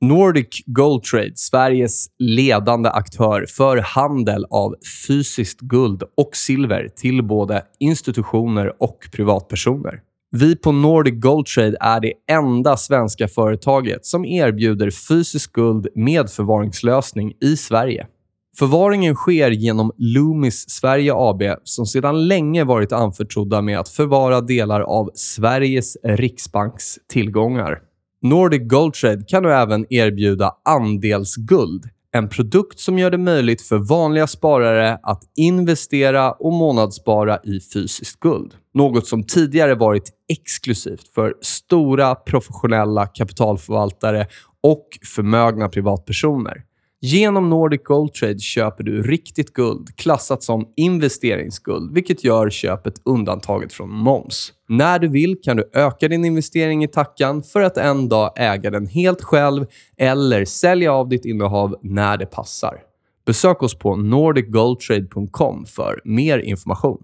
Nordic Gold Trade, Sveriges ledande aktör för handel av fysiskt guld och silver till både institutioner och privatpersoner. Vi på Nordic Gold Trade är det enda svenska företaget som erbjuder fysiskt guld med förvaringslösning i Sverige. Förvaringen sker genom Loomis Sverige AB som sedan länge varit anförtrodda med att förvara delar av Sveriges riksbanks tillgångar. Nordic Gold Trade kan nu även erbjuda andelsguld. En produkt som gör det möjligt för vanliga sparare att investera och månadsspara i fysiskt guld. Något som tidigare varit exklusivt för stora professionella kapitalförvaltare och förmögna privatpersoner. Genom Nordic Gold Trade köper du riktigt guld klassat som investeringsguld, vilket gör köpet undantaget från moms. När du vill kan du öka din investering i tackan för att en dag äga den helt själv eller sälja av ditt innehav när det passar. Besök oss på nordicgoldtrade.com för mer information.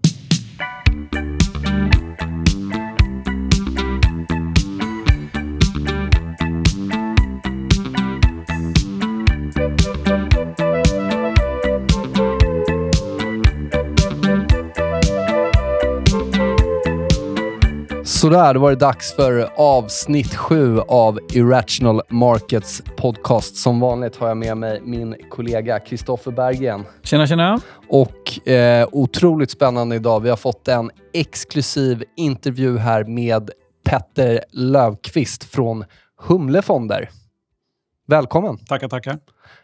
Sådär, då var det dags för avsnitt sju av Irrational Markets podcast. Som vanligt har jag med mig min kollega Kristoffer Berggren. Tjena, tjena. Och eh, otroligt spännande idag. Vi har fått en exklusiv intervju här med Petter Lövqvist från Humlefonder. Välkommen. Tackar, tackar.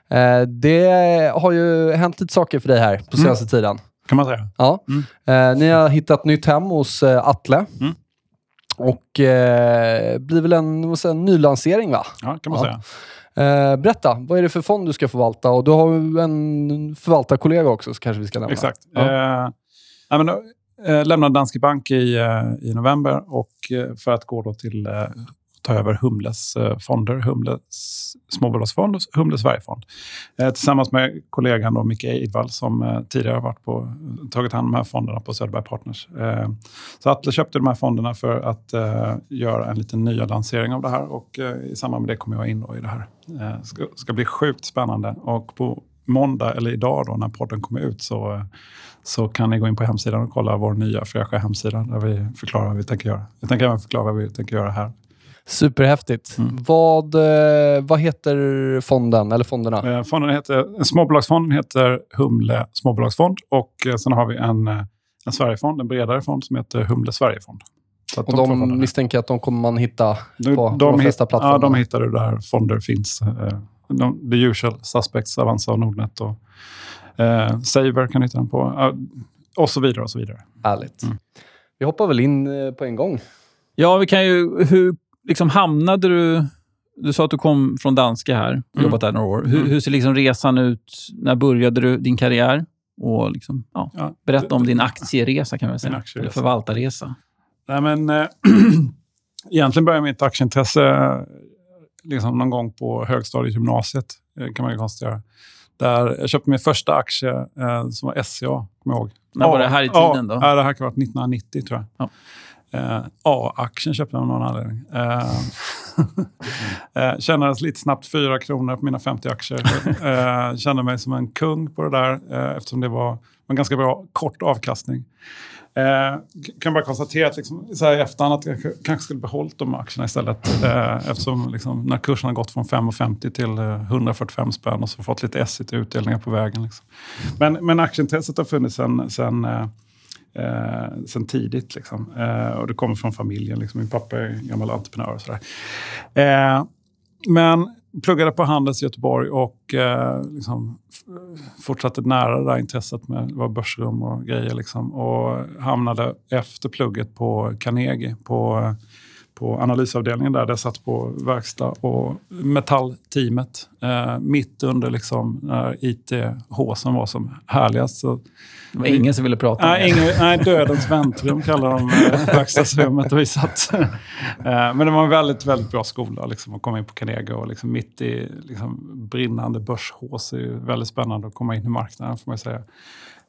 Eh, det har ju hänt lite saker för dig här på senaste Mm. tiden. Kan man säga. Ja. Mm. Eh, ni har hittat nytt hem hos eh, Atle. Mm. Och eh, blir väl en, säger, en nylansering, va? Ja, kan man Ja. säga. Eh, berätta, vad är det för fond du ska förvalta? Och du har en förvaltarkollega också, så kanske vi ska nämna. Exakt. Ja. Eh, men, eh, lämnade Danske Bank i, eh, i november och eh, för att gå då till ta över Humles eh, fonder, Humles småbolagsfond och Humles Sverigefond. Eh, tillsammans med kollegan då, Micke Eidvall som eh, tidigare har varit på, tagit hand om de här fonderna på Söderberg Partners. Så Atle köpte de här fonderna för att göra en liten nya lansering av det här och i samband med det kommer jag in då i det här. Det ska, ska bli sjukt spännande och på måndag, eller idag då när podden kommer ut, så, så kan ni gå in på hemsidan och kolla vår nya fräscha hemsida där vi förklarar vad vi tänker göra. Jag tänker även förklara vad vi tänker göra här. Superhäftigt. Mm. Vad, eh, vad heter fonden, eller fonderna? Eh, fonden heter, småbolagsfonden heter Humle småbolagsfond och eh, sen har vi en, en Sverigefond, en bredare fond som heter Humle Sverigefond. Så Och de fonderna. misstänker att de kommer man hitta Du- på de, flesta hitt- plattformar. Ja, de hittar du där fonder finns. Eh, de, the usual suspects, Avanza och Nordnet. Och, eh, Saver kan du hitta den på. Och så vidare och så vidare. Härligt. Mm. Vi hoppar väl in på en gång. Ja, vi kan ju... Hur liksom hamnade du... Du sa att du kom från Danske här och Mm. jobbat där några år. Hur, Mm. hur ser liksom resan ut? När började du din karriär? Och liksom, ja, Ja, berätta om din aktieresa kan man säga. Eller förvaltarresa. Nej, men, eh, egentligen började mitt aktieintresse liksom någon gång på högstadiet gymnasiet, eh, kan man ju konstatera. Där jag köpte min första aktie eh, som var SCA, kommer jag ihåg. När var det här i tiden då? Ja, det här kan ha varit 1990 tror jag. Ja. Eh, A-aktien köpte jag av någon anledning. Eh, eh, tjänades lite snabbt 4 kronor på mina 50 aktier. Eh, kände mig som en kung på det där eh, eftersom det var en ganska bra kort avkastning. Eh, kan bara konstatera att liksom, så här i efterhand att jag kanske skulle behållit de aktierna istället. Eh, eftersom liksom, när kursen har gått från 5,50 till eh, 145 spänn och så fått lite S i utdelningar på vägen. Liksom. Men, men aktieintresset har funnits sen, sen, eh, eh, sen tidigt. Liksom. Eh, och det kommer från familjen. Liksom. Min pappa är gammal entreprenör och sådär. Eh, men pluggade på Handels i Göteborg och eh, liksom, fortsatte nära det där intresset med var börsrum och grejer. Liksom, och hamnade efter plugget på Carnegie på, eh, på analysavdelningen där. Där jag satt på verkstad och metallteamet. Eh, mitt under liksom, när IT-håsen var som härligast. Så Det var ingen som ville prata med Nej, dig. ingen, nej, dödens väntrum kallar de eh, verkstadsrummet. Och vi satt. Eh, Men det var en väldigt, väldigt bra skola liksom, att komma in på Carnegie. Och liksom, mitt i liksom, brinnande börshås är ju väldigt spännande att komma in i marknaden, får man säga.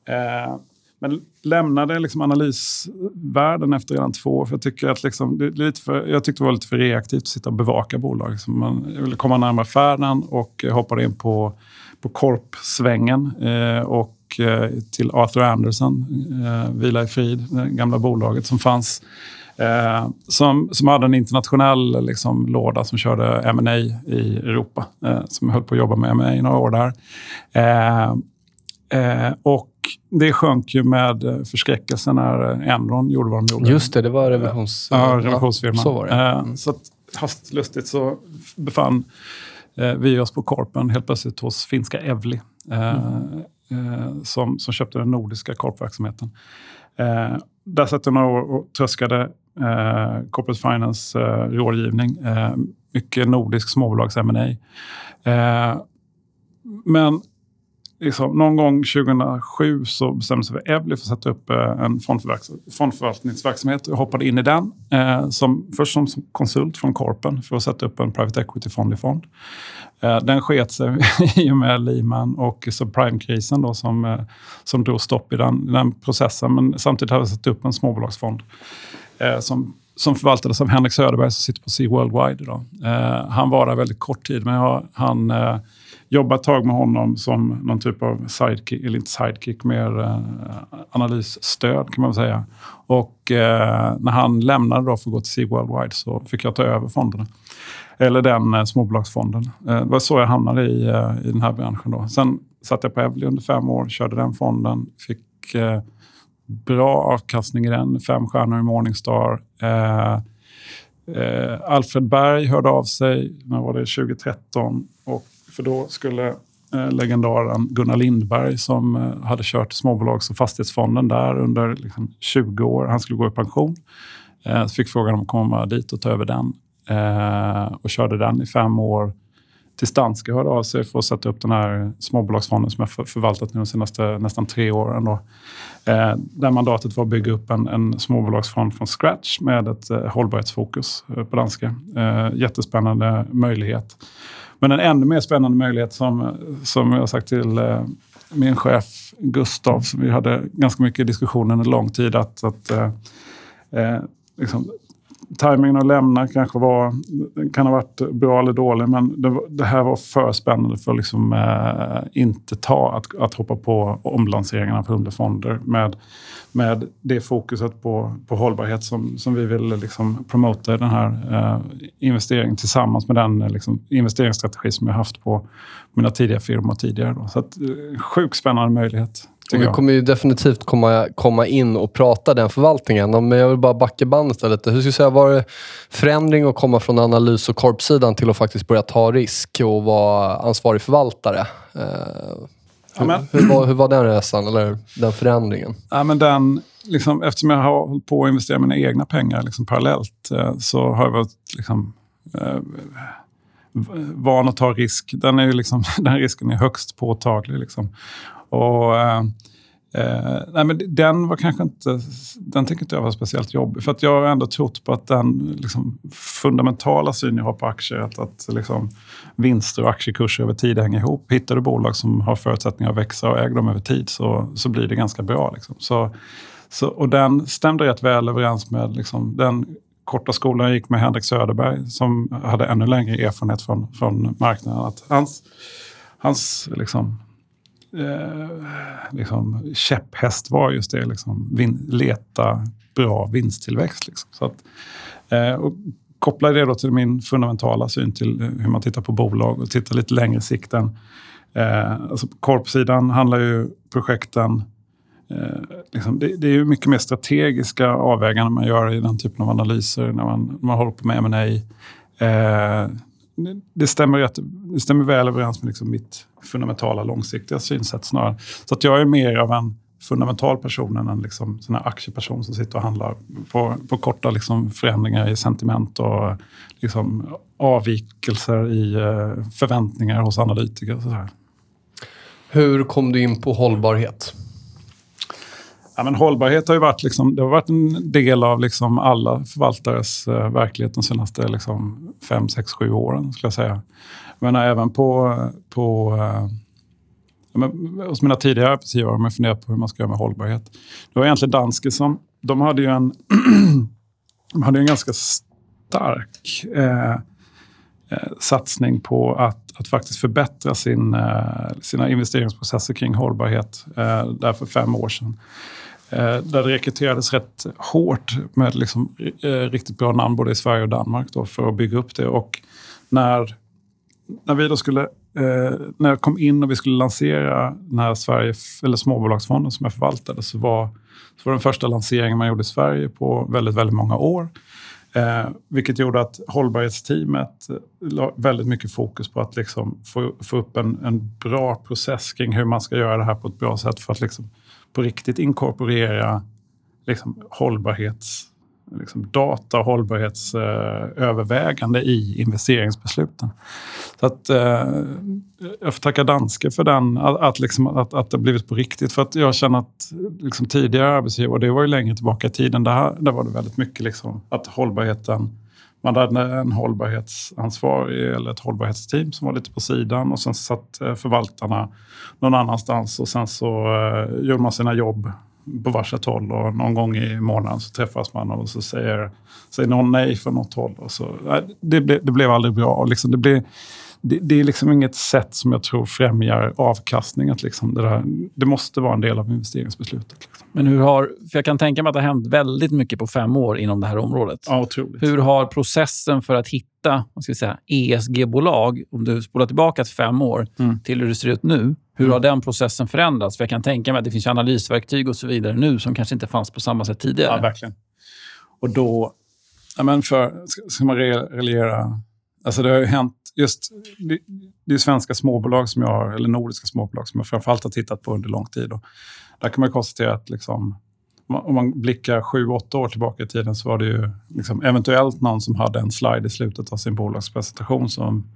Eh, men lämnade liksom analysvärlden efter redan två år. För jag, tycker att liksom, det är lite för, jag tyckte det var lite för reaktivt att sitta och bevaka bolag. Så man, jag ville komma närmare affären och hoppade in på, på korpsvängen. Eh, och eh, till Arthur Anderson, eh, Vila i frid, det gamla bolaget som fanns. Eh, som, som hade en internationell liksom, låda som körde M&A i Europa. Eh, som höll på att jobba med M&A i några år där. Eh, eh och det sjönk ju med förskräckelse när Enron gjorde vad de gjorde. Just det, det var revisions... ja, revisionsfirman. Ja, så var det. Eh, mm. Så att, hastigt så befann eh, vi oss på korpen helt plötsligt hos finska Evli. Mm. som, som köpte den nordiska korpverksamheten. där satt jag några år och tröskade eh, corporate finance eh, rådgivning. Eh, mycket nordisk småbolags M&A. Eh, men liksom, någon gång 2007 så bestämde sig för Evli för att sätta upp eh, en fondförvaltningsverksamhet. Jag hoppade in i den, eh, som, först som konsult från Corpen för att sätta upp en private equity-fond i fond. Eh, den sket sig i och med Lehman och subprime-krisen som, eh, som drog stopp i den, den processen. Men samtidigt hade jag satt upp en småbolagsfond eh, som, som förvaltades av Henrik Söderberg som sitter på Sea Worldwide idag. Eh, han var där väldigt kort tid, men jag, han eh, eh, jobbade ett tag med honom som någon typ av sidekick, eller inte sidekick, mer eh, analysstöd kan man säga. Och eh, när han lämnade då för att gå till Sea Worldwide så fick jag ta över fonderna. Eller den eh, småbolagsfonden. Eh, det var så jag hamnade i, eh, i den här branschen. Då. Sen satt jag på Evli under fem år, körde den fonden, fick eh, bra avkastning i den, fem stjärnor i Morningstar. Eh, eh, Alfred Berg hörde av sig, när var det, 2013. Och för då skulle eh, legendaren Gunnar Lindberg som eh, hade kört småbolags och fastighetsfonden där under liksom, 20 år. Han skulle gå i pension. Eh, så fick frågan om att komma dit och ta över den. Eh, och körde den i fem år tills Danske hörde av sig för att sätta upp den här småbolagsfonden som jag förvaltat nu de senaste nästan tre åren. Då. Eh, där mandatet var att bygga upp en, en småbolagsfond från scratch med ett eh, hållbarhetsfokus eh, på danska. Eh, jättespännande möjlighet. Men en ännu mer spännande möjlighet som, som jag sagt till eh, min chef Gustav, som vi hade ganska mycket diskussioner under lång tid, att, att eh, eh liksom, Timingen att lämna kanske var, kan ha varit bra eller dålig, men det, det här var för spännande för att liksom, eh, inte ta, att, att hoppa på omlanseringarna av underfonder fonder med, med det fokuset på, på hållbarhet som, som vi vill liksom promota den här eh, investeringen tillsammans med den liksom, investeringsstrategi som jag haft på mina tidiga firmor tidigare. Då. Så att, eh, sjukt spännande möjlighet. Vi kommer ju definitivt komma, komma in och prata den förvaltningen. Men jag vill bara backa bandet lite. Hur ska jag säga, var det förändring att komma från analys och korpsidan till att faktiskt börja ta risk och vara ansvarig förvaltare? Uh, hur, hur, var, hur var den resan, eller den förändringen? Ja, men den, liksom, eftersom jag har hållit på att investera mina egna pengar liksom, parallellt eh, så har jag varit liksom, eh, van att ta risk. Den, är liksom, den risken är högst påtaglig. Liksom. Och, eh, eh, nej, men den var kanske inte, den tycker inte jag var speciellt jobbig. För att jag har ändå trott på att den liksom, fundamentala syn jag har på aktier, att, att liksom, vinster och aktiekurser över tid hänger ihop. Hittar du bolag som har förutsättningar att växa och äger dem över tid så, så blir det ganska bra. Liksom. Så, så, och den stämde rätt väl överens med liksom, den korta skolan jag gick med Henrik Söderberg som hade ännu längre erfarenhet från, från marknaden. Att hans, hans liksom, eh, liksom, käpphäst var just det, liksom, vin, leta bra vinsttillväxt. Liksom. Så att, eh, och koppla det då till min fundamentala syn till hur man tittar på bolag och tittar lite längre sikten. Eh, alltså på korpsidan handlar ju projekten Eh, liksom, det, det, är ju mycket mer strategiska avväganden man gör i den typen av analyser när man, när man håller på med M&A. Eh, det, stämmer rätt, det stämmer väl överens med liksom mitt fundamentala långsiktiga synsätt snarare. Så att jag är mer av en fundamental person än en liksom, sån här aktieperson som sitter och handlar på, på korta liksom, förändringar i sentiment och liksom, avvikelser i eh, förväntningar hos analytiker. Och så här. Hur kom du in på hållbarhet? Ja, men hållbarhet har ju varit, liksom, det har varit en del av liksom alla förvaltares uh, verklighet de senaste liksom, fem, sex, sju åren. skulle jag säga. Men även på, på uh, men, hos mina tidigare arbetsgivare har man funderat på hur man ska göra med hållbarhet. Det var egentligen Danske som... De hade ju en, de hade en ganska stark eh, eh, satsning på att, att faktiskt förbättra sin, sina investeringsprocesser kring hållbarhet eh, där för fem år sedan. Eh, där det rekryterades rätt hårt med liksom, eh, riktigt bra namn både i Sverige och Danmark då, för att bygga upp det. Och när, när vi då skulle eh, när jag kom in och vi skulle lansera den här Sverige, eller småbolagsfonden som jag förvaltade så var, så var den första lanseringen man gjorde i Sverige på väldigt, väldigt många år. Eh, vilket gjorde att hållbarhetsteamet eh, la väldigt mycket fokus på att liksom få, få upp en, en bra process kring hur man ska göra det här på ett bra sätt för att liksom på riktigt inkorporera liksom hållbarhets liksom data och hållbarhetsövervägande eh, i investeringsbesluten. Så att, eh, jag får tacka Danske för den, att, att, liksom, att, att det blivit på riktigt. För att jag känner att liksom, tidigare arbetsgivare, och det var ju längre tillbaka i tiden, där, där var det väldigt mycket liksom, att hållbarheten man hade en hållbarhetsansvarig eller ett hållbarhetsteam som var lite på sidan och sen satt eh, förvaltarna någon annanstans och sen så eh, gjorde man sina jobb på varsitt håll och någon gång i månaden så träffas man och så säger, säger någon nej från något håll. Och så, det, ble, det blev aldrig bra. Liksom, det, blev, det, det, är liksom inget sätt som jag tror främjar avkastning. Att liksom det, där, det måste vara en del av investeringsbeslutet. Liksom. Men hur har, för jag kan tänka mig att det har hänt väldigt mycket på fem år inom det här området. Ja, otroligt. Hur har processen för att hitta ESG-bolag, om du spolar tillbaka till fem år, mm. till hur det ser ut nu, hur mm. har den processen förändrats? För jag kan tänka mig att det finns analysverktyg och så vidare nu som kanske inte fanns på samma sätt tidigare. Ja, verkligen. Och då, ja, men för, ska man reglera... Alltså det har ju hänt just... Det, det är svenska småbolag som jag har, eller nordiska småbolag som jag framförallt har tittat på under lång tid. Och där kan man konstatera att liksom, om man blickar sju, åtta år tillbaka i tiden så var det ju liksom eventuellt någon som hade en slide i slutet av sin bolagspresentation som,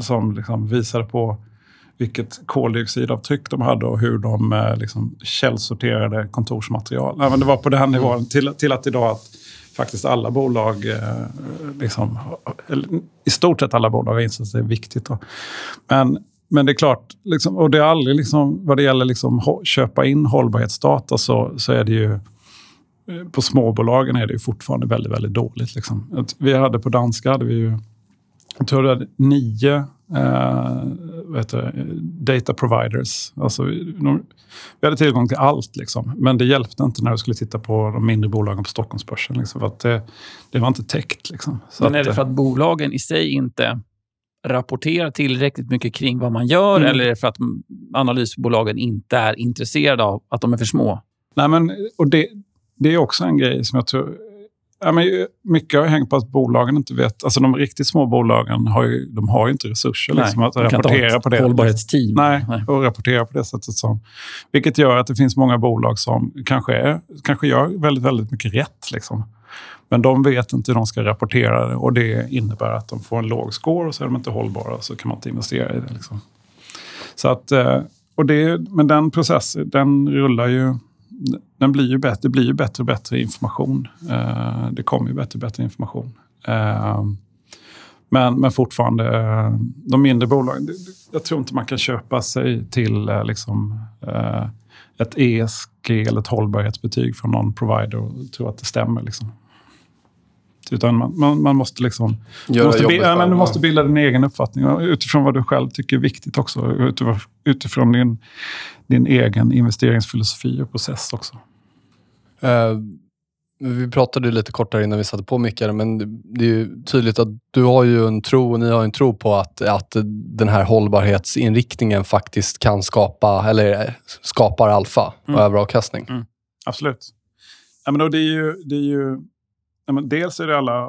som liksom visade på vilket koldioxidavtryck de hade och hur de eh, liksom, källsorterade kontorsmaterial. Nej, men det var på den nivån mm. till, till att idag att faktiskt alla bolag, eh, liksom, i stort sett alla bolag har insett att det är viktigt. Då. Men, men det är klart, liksom, och det är aldrig, liksom, vad det gäller liksom, köpa in hållbarhetsdata så, så är det ju eh, på småbolagen är det fortfarande väldigt, väldigt dåligt. Liksom. Vi hade på danska hade vi ju, jag tror det var nio eh, det, data providers. Alltså, vi hade tillgång till allt, liksom. men det hjälpte inte när du skulle titta på de mindre bolagen på Stockholmsbörsen. Liksom, för att det, det var inte täckt. Liksom. Så men är det för att bolagen i sig inte rapporterar tillräckligt mycket kring vad man gör mm. eller är det för att analysbolagen inte är intresserade av att de är för små? Nej, men, och det, det är också en grej som jag tror Ja, men mycket har hängt på att bolagen inte vet... Alltså de riktigt små bolagen har ju, de har ju inte resurser Nej, liksom, att rapportera på det. hållbarhetsteam. Nej, Nej, och rapportera på det sättet. Som, vilket gör att det finns många bolag som kanske, är, kanske gör väldigt, väldigt mycket rätt. Liksom. Men de vet inte hur de ska rapportera det och det innebär att de får en låg score och så är de inte hållbara så kan man inte investera i det. Liksom. Så att, eh, och det, men den processen, den rullar ju den blir ju bättre, det blir ju bättre och bättre information. Eh, det kommer ju bättre och bättre information. Eh, men, men fortfarande, eh, de mindre bolagen, jag tror inte man kan köpa sig till eh, liksom, eh, ett ESG eller ett hållbarhetsbetyg från någon provider och tro att det stämmer. Liksom. Utan man, man, man måste liksom... du måste, bilda, men du måste bilda din egen uppfattning utifrån vad du själv tycker är viktigt också. Utifrån, utifrån din, din egen investeringsfilosofi och process också. Uh, vi pratade lite kortare innan vi satte på mickar, men det är ju tydligt att du har ju en tro och ni har en tro på att, att den här hållbarhetsinriktningen faktiskt kan skapa, eller skapar alfa och mm. överavkastning. Mm. Absolut. Ja, men då det är ju, det är ju ja, men dels är det alla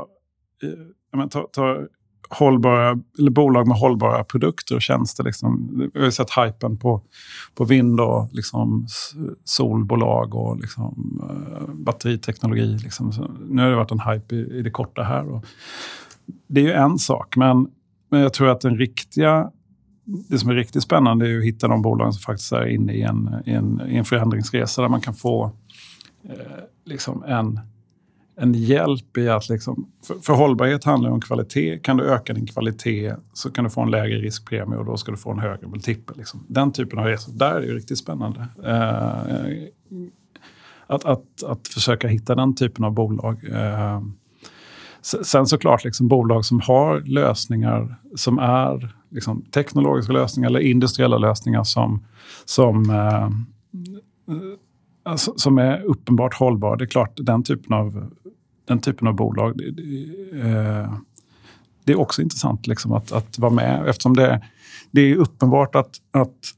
eh, men ta, ta hållbara, eller bolag med hållbara produkter och tjänster. Liksom. Vi har sett hypen på, på vind och liksom, solbolag och liksom, eh, batteriteknologi. Liksom. Så nu har det varit en hype i, i det korta här. Och det är ju en sak, men, men jag tror att den riktiga det som är riktigt spännande är att hitta de bolag som faktiskt är inne i en, i en, i en förändringsresa där man kan få eh, liksom en en hjälp i att... Liksom, för, för hållbarhet handlar om kvalitet. Kan du öka din kvalitet så kan du få en lägre riskpremie och då ska du få en högre multipel. Liksom. Den typen av resor, där är det riktigt spännande. Eh, att, att, att försöka hitta den typen av bolag. Eh, sen såklart liksom bolag som har lösningar som är liksom, teknologiska lösningar eller industriella lösningar som, som, eh, alltså, som är uppenbart hållbara. Det är klart, den typen av, den typen av bolag det, det, eh, det är också intressant liksom, att, att vara med eftersom det, det är uppenbart att, att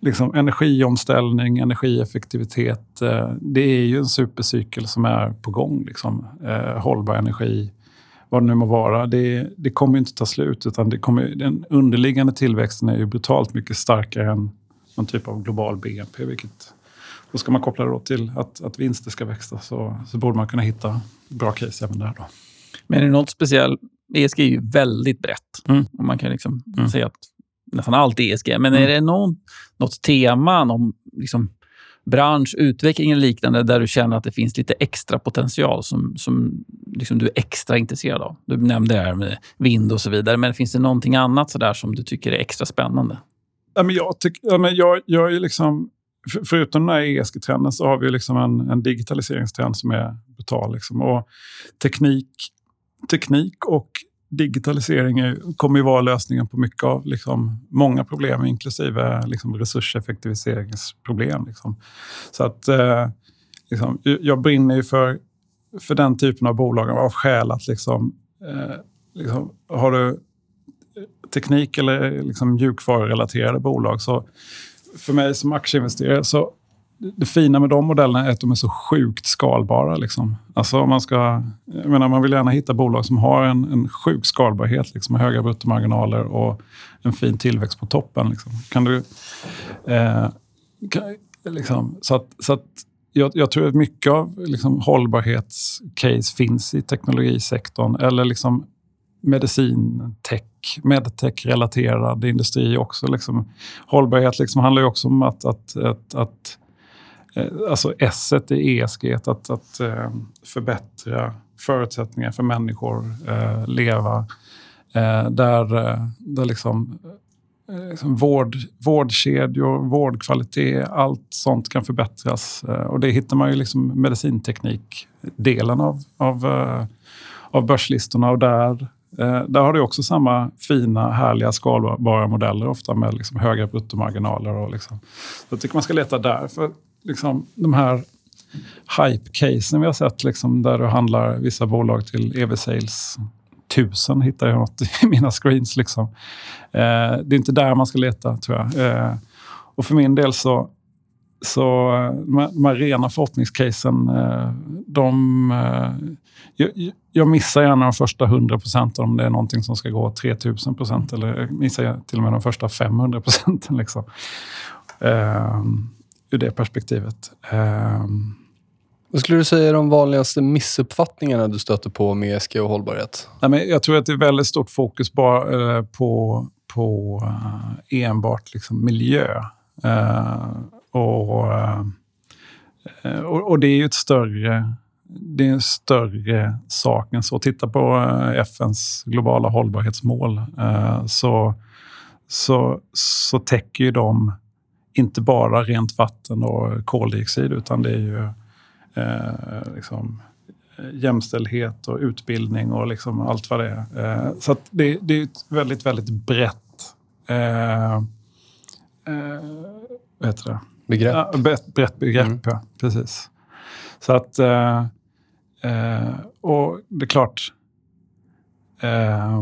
liksom, energiomställning, energieffektivitet. Eh, det är ju en supercykel som är på gång. Liksom. Eh, hållbar energi, vad det nu må vara. Det, det kommer inte ta slut. utan det kommer, Den underliggande tillväxten är ju brutalt mycket starkare än någon typ av global BNP. Vilket, då ska man koppla det till att, att vinster ska växa så, så borde man kunna hitta bra case även där. Då. Men är det något speciellt? ESG är ju väldigt brett. Mm. Och man kan liksom mm. säga att nästan allt ESG. Men mm. är det någon, något tema, någon liksom, bransch, utveckling eller liknande där du känner att det finns lite extra potential som, som liksom du är extra intresserad av? Du nämnde det här med vind och så vidare, men finns det någonting annat så där som du tycker är extra spännande? Ja, men jag, tyck, ja, men jag, jag är liksom... För, förutom den här ESG-trenden så har vi liksom en, en digitaliseringstrend som är brutal. Liksom. Och teknik, teknik och digitalisering är, kommer ju vara lösningen på mycket av liksom, många problem, inklusive liksom, resurseffektiviseringsproblem. Liksom. Så att eh, liksom, jag brinner ju för, för den typen av bolag av skäl att liksom, eh, liksom, har du teknik eller liksom, mjukvarurelaterade bolag så för mig som aktieinvesterare så det fina med de modellerna är att de är så sjukt skalbara. Liksom. Alltså man, ska, jag menar, man vill gärna hitta bolag som har en, en sjuk skalbarhet, liksom, höga bruttomarginaler och en fin tillväxt på toppen. Liksom. Kan du, eh, kan, liksom, så att, så att jag, jag, tror att mycket av liksom, hållbarhetscase finns i teknologisektorn eller liksom medicin, tech, medtech-relaterad industri också. Liksom. Hållbarhet liksom handlar ju också om att, att, att, att eh, alltså S i ESG, att, att eh, förbättra förutsättningar för människor eh, leva. Eh, där eh, där liksom, liksom vård, vårdkedjor, vårdkvalitet, allt sånt kan förbättras. och det hittar man ju liksom medicinteknik-delen av, av, av börslistorna. Och där, Eh, där har du också samma fina, härliga, skalbara modeller, ofta med liksom höga bruttomarginaler. Och liksom. Så jag tycker man ska leta där. För liksom, de här hype-casen vi har sett, liksom, där du handlar vissa bolag till EV-sales tusen hittar jag något i mina screens. Liksom. Eh, det är inte där man ska leta, tror jag. Eh, och för min del så, så de här rena förhoppningscasen, eh, de... Eh, jag, jag, missar gärna de första 100 procenten om det är någonting som ska gå 3000 procent. Eller jag missar till och med de första 500 procenten. Liksom. Eh, ur det perspektivet. Vad skulle du säga är de vanligaste missuppfattningarna du stöter på med ESG och hållbarhet? Nej, men jag tror att det är väldigt stort fokus bara, eh, på, på enbart liksom miljö. Och, eh, och, och, det är ju ett större, det är en större sak än så. Titta på eh, FNs globala hållbarhetsmål. Eh, så, så, så täcker ju de inte bara rent vatten och koldioxid utan det är ju eh, liksom, jämställdhet och utbildning och liksom allt vad det är. Eh, så det, det, är ett väldigt, väldigt brett eh, eh, vad heter det? Begrepp. Ja, brett, brett begrepp, mm. ja. Precis. Så att... Eh, eh, och det är klart... Eh,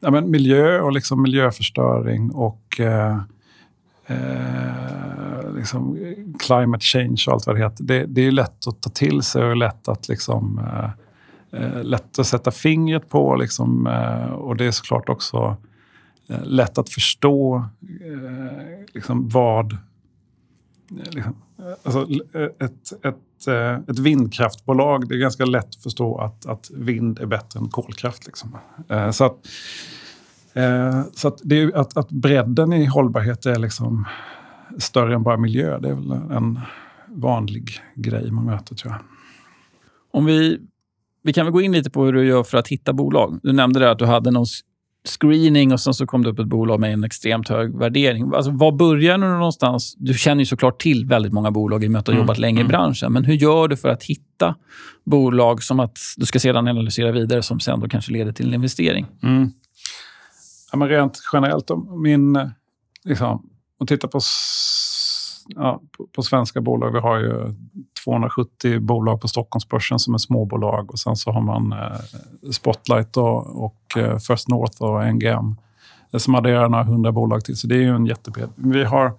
ja, men miljö och liksom miljöförstöring och eh, liksom climate change och allt vad det heter. Det, det är lätt att ta till sig och lätt att, liksom, eh, eh, lätt att sätta fingret på. Liksom, eh, och det är såklart också eh, lätt att förstå eh, liksom vad... Eh, liksom, alltså eh, ett, ett, eh, ett vindkraftbolag, det är ganska lätt att förstå att, att vind är bättre än kolkraft. Liksom. så att, så att, det är, att, att bredden i hållbarhet är liksom större än bara miljö. Det är väl en vanlig grej man möter tror jag. Om vi, vi kan väl gå in lite på hur du gör för att hitta bolag. Du nämnde det att du hade någon screening och sen så kom det upp ett bolag med en extremt hög värdering. Alltså, var börjar du någonstans? Du känner ju såklart till väldigt många bolag i och med att du har jobbat länge i mm. branschen. Men hur gör du för att hitta bolag som att du ska sedan analysera vidare som sen då kanske leder till en investering? Mm. Ja, men rent generellt, om min, liksom, och titta på, ja, på, på, svenska bolag. Vi har ju 270 bolag på Stockholmsbörsen som är småbolag och sen så har man eh, Spotlight då, och eh, First North och NGM eh, som adderar några hundra bolag till. Så det är ju en jättebred. Vi har,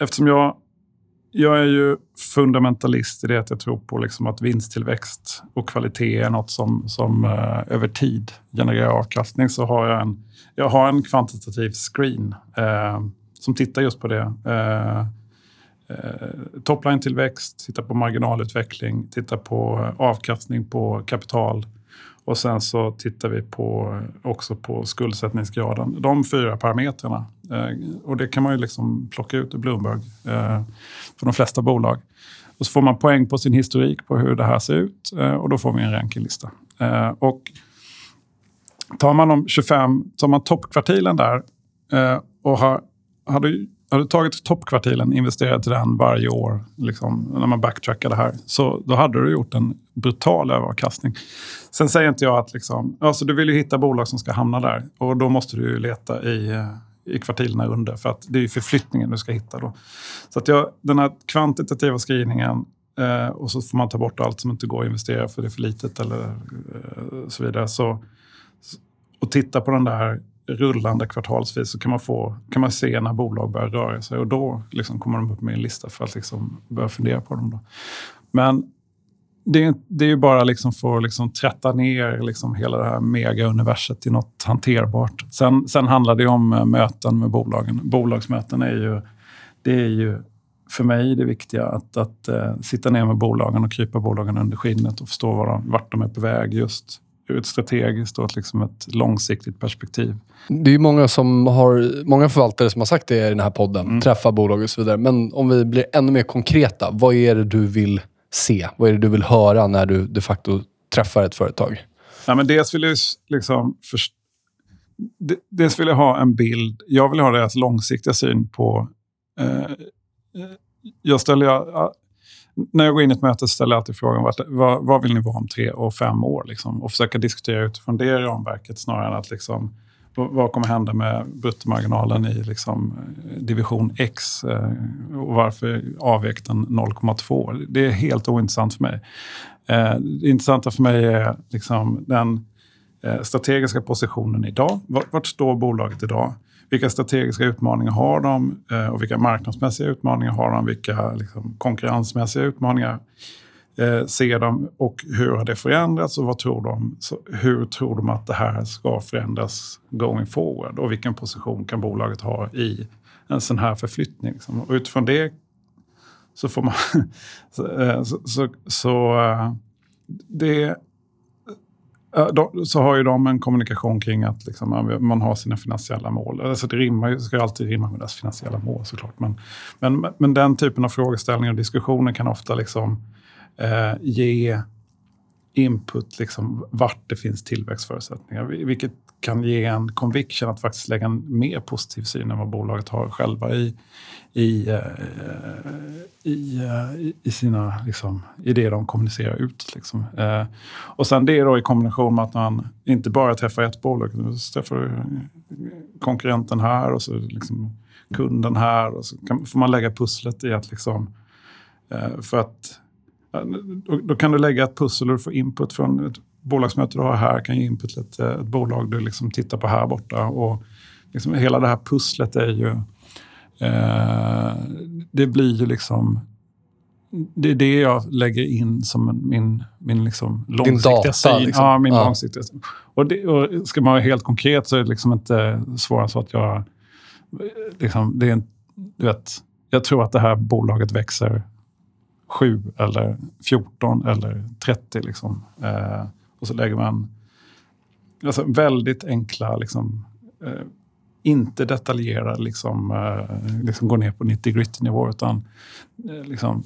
eftersom jag jag är ju fundamentalist i det att jag tror på liksom att vinsttillväxt och kvalitet är något som, som eh, över tid genererar avkastning. Så har jag en, jag har en kvantitativ screen eh, som tittar just på det. Eh, Eh, uh, Topline-tillväxt, titta på marginalutveckling, titta på eh, avkastning på kapital och sen så tittar vi på, eh, också på skuldsättningsgraden. De fyra parametrarna. Eh, och det kan man ju liksom plocka ut ur Bloomberg eh, för de flesta bolag. Och så får man poäng på sin historik på hur det här ser ut eh, och då får vi en rankinglista. Och tar man de 25, tar man toppkvartilen där och har, har du har du tagit toppkvartilen, investerat i den varje år, liksom, när man backtrackar det här, så då hade du gjort en brutal överavkastning. Sen säger inte jag att liksom, alltså du vill ju hitta bolag som ska hamna där och då måste du leta i, eh, i kvartilerna under för att det är ju förflyttningen du ska hitta då. Så att jag, den här kvantitativa screeningen eh, och så får man ta bort allt som inte går att investera för det är för litet eller eh, så vidare. Så, och titta på den där rullande kvartalsvis så kan man, få, kan man se när bolag börjar röra sig och då liksom kommer de upp med en lista för att liksom börja fundera på dem. Då. Men det är, det är ju bara liksom för att liksom trätta ner liksom hela det här mega-universet till något hanterbart. Sen, sen handlar det om eh, möten med bolagen. Bolagsmöten är ju, det är ju för mig det viktiga. Att, att uh, sitta ner med bolagen och krypa bolagen under skinnet och förstå var de, vart de är på väg just ur ett strategiskt och ett, liksom ett långsiktigt perspektiv. Det är många, som har, många förvaltare som har sagt det i den här podden. Mm. Träffa bolag och så vidare. Men om vi blir ännu mer konkreta. Vad är det du vill se? Vad är det du vill höra när du de facto träffar ett företag? Ja, men dels vill jag liksom först, dels vill jag ha en bild. Jag vill ha deras långsiktiga syn på... Eh, jag ställer, när jag går in i ett möte ställer jag alltid frågan vad, vad, vad vill ni vara om tre och fem år? Liksom, och försöka diskutera utifrån det ramverket snarare än att liksom, vad kommer hända med bruttomarginalen i liksom, eh, division X eh, och varför avvek den 0,2? Det är helt ointressant för mig. Eh, det intressanta för mig är liksom, den strategiska positionen idag. Vart står bolaget idag? Vilka strategiska utmaningar har de eh, och vilka marknadsmässiga utmaningar har de? Vilka liksom, konkurrensmässiga utmaningar eh, ser de och hur har det förändrats och vad tror de, så, hur tror de att det här ska förändras going forward och vilken position kan bolaget ha i en sån här förflyttning? Liksom. Och utifrån det så får man... Eh, så, så, så, så det Eh, så har ju de en kommunikation kring att liksom man har sina finansiella mål. Alltså det rimmar, ska alltid rimma med deras finansiella mål såklart. Men, men, men den typen av frågeställningar och diskussioner kan ofta liksom, eh, ge input liksom, vart det finns tillväxtförutsättningar. Vilket kan ge en conviction att faktiskt lägga en mer positiv syn än vad bolaget har själva i, i, eh, eh, i, i, sina, liksom, i det de kommunicerar ut. Liksom. Eh, och sen det då i kombination med att man inte bara träffar ett bolag, utan träffar konkurrenten här och så liksom kunden här. Och så kan, får man lägga pusslet i att liksom, för att då, då, kan du lägga ett pussel och får input från ett bolagsmöte du har här kan ge input till ett, ett bolag du liksom tittar på här borta. Och liksom hela det här pusslet är ju... Eh, det blir ju liksom... Det är det jag lägger in som min, min liksom långsiktiga data, syn. Liksom. Ja, min ja. långsiktiga och, det, och Ska man vara helt konkret så är det liksom inte svårare så att jag... Liksom, det är en, du vet, jag tror att det här bolaget växer 7 eller 14 eller 30. Liksom. Eh, och så lägger man alltså, väldigt enkla liksom, eh, inte detaljerade, liksom, eh, liksom går ner på 90 gritty nivå utan eh, liksom,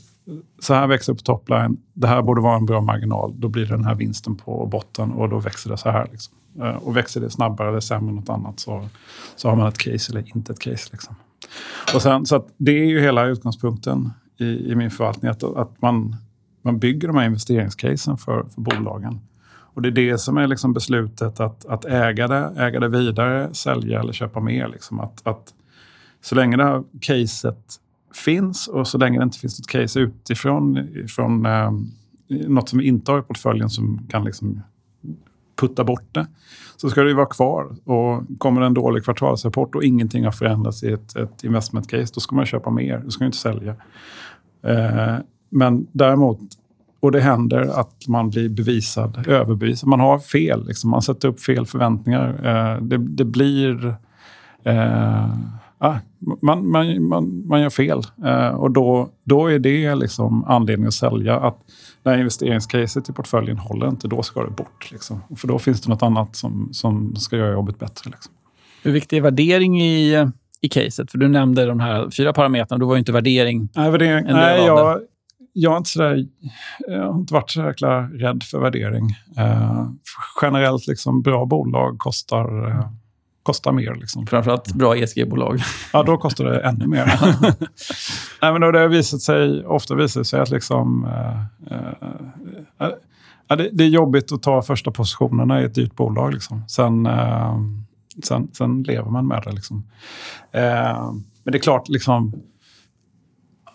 så här växer på topline. Det här borde vara en bra marginal. Då blir det den här vinsten på botten och då växer det så här. Liksom. Eh, och växer det snabbare eller sämre än något annat så, så har man ett case eller inte ett case. Liksom. Och sen, så det är ju hela utgångspunkten i, i min förvaltning. Att, att man, man bygger de här investeringscasen för, för bolagen. Och det är det som är liksom beslutet att, att äga, det, äga det vidare, sälja eller köpa mer. Liksom. Att, att så länge det här caset finns och så länge det inte finns något case utifrån från, eh, något som vi inte har i portföljen som kan liksom putta bort det, så ska det ju vara kvar. Och kommer det en dålig kvartalsrapport och ingenting har förändrats i ett, ett investment case, då ska man köpa mer. Då ska man inte sälja. Eh, men däremot, och det händer att man blir bevisad, överbevisad. Man har fel, liksom. man sätter upp fel förväntningar. Eh, det, det, blir... Eh, ah, man, man, man, man gör fel. Eh, och då, då är det liksom anledning att sälja. Att när investeringscaset i portföljen håller inte, då ska det bort. Liksom. För då finns det något annat som, som ska göra jobbet bättre. Liksom. Hur viktig är värdering i, i caset? För du nämnde de här fyra parametrarna. Då var ju inte värdering Nej, värdering, nej jag, jag, har inte sådär, jag har inte varit så jäkla rädd för värdering. Eh, generellt, liksom, bra bolag kostar eh, kostar mer. Liksom. Framförallt bra ESG-bolag. Ja, då kostar det ännu mer. Nej, men det har visat sig, ofta visat sig att liksom, eh, eh, eh, det, det, är jobbigt att ta första positionerna i ett dyrt bolag. Liksom. Sen, eh, sen, sen lever man med det. Liksom. Eh, men det är klart, liksom,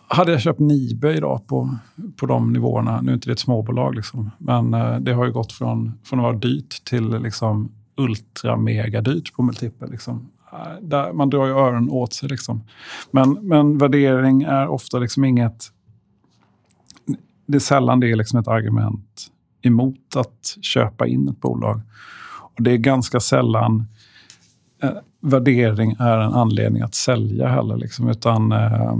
hade jag köpt Nibe idag på, på de nivåerna, nu är inte det ett småbolag, liksom, men det har ju gått från, från att vara dyrt till liksom, ultra mega dyrt på multipel. Liksom. Äh, där man drar ju öronen åt sig. Liksom. Men, men värdering är ofta liksom inget... Det är sällan det är liksom ett argument emot att köpa in ett bolag. Och Det är ganska sällan eh, värdering är en anledning att sälja heller. Liksom, utan eh,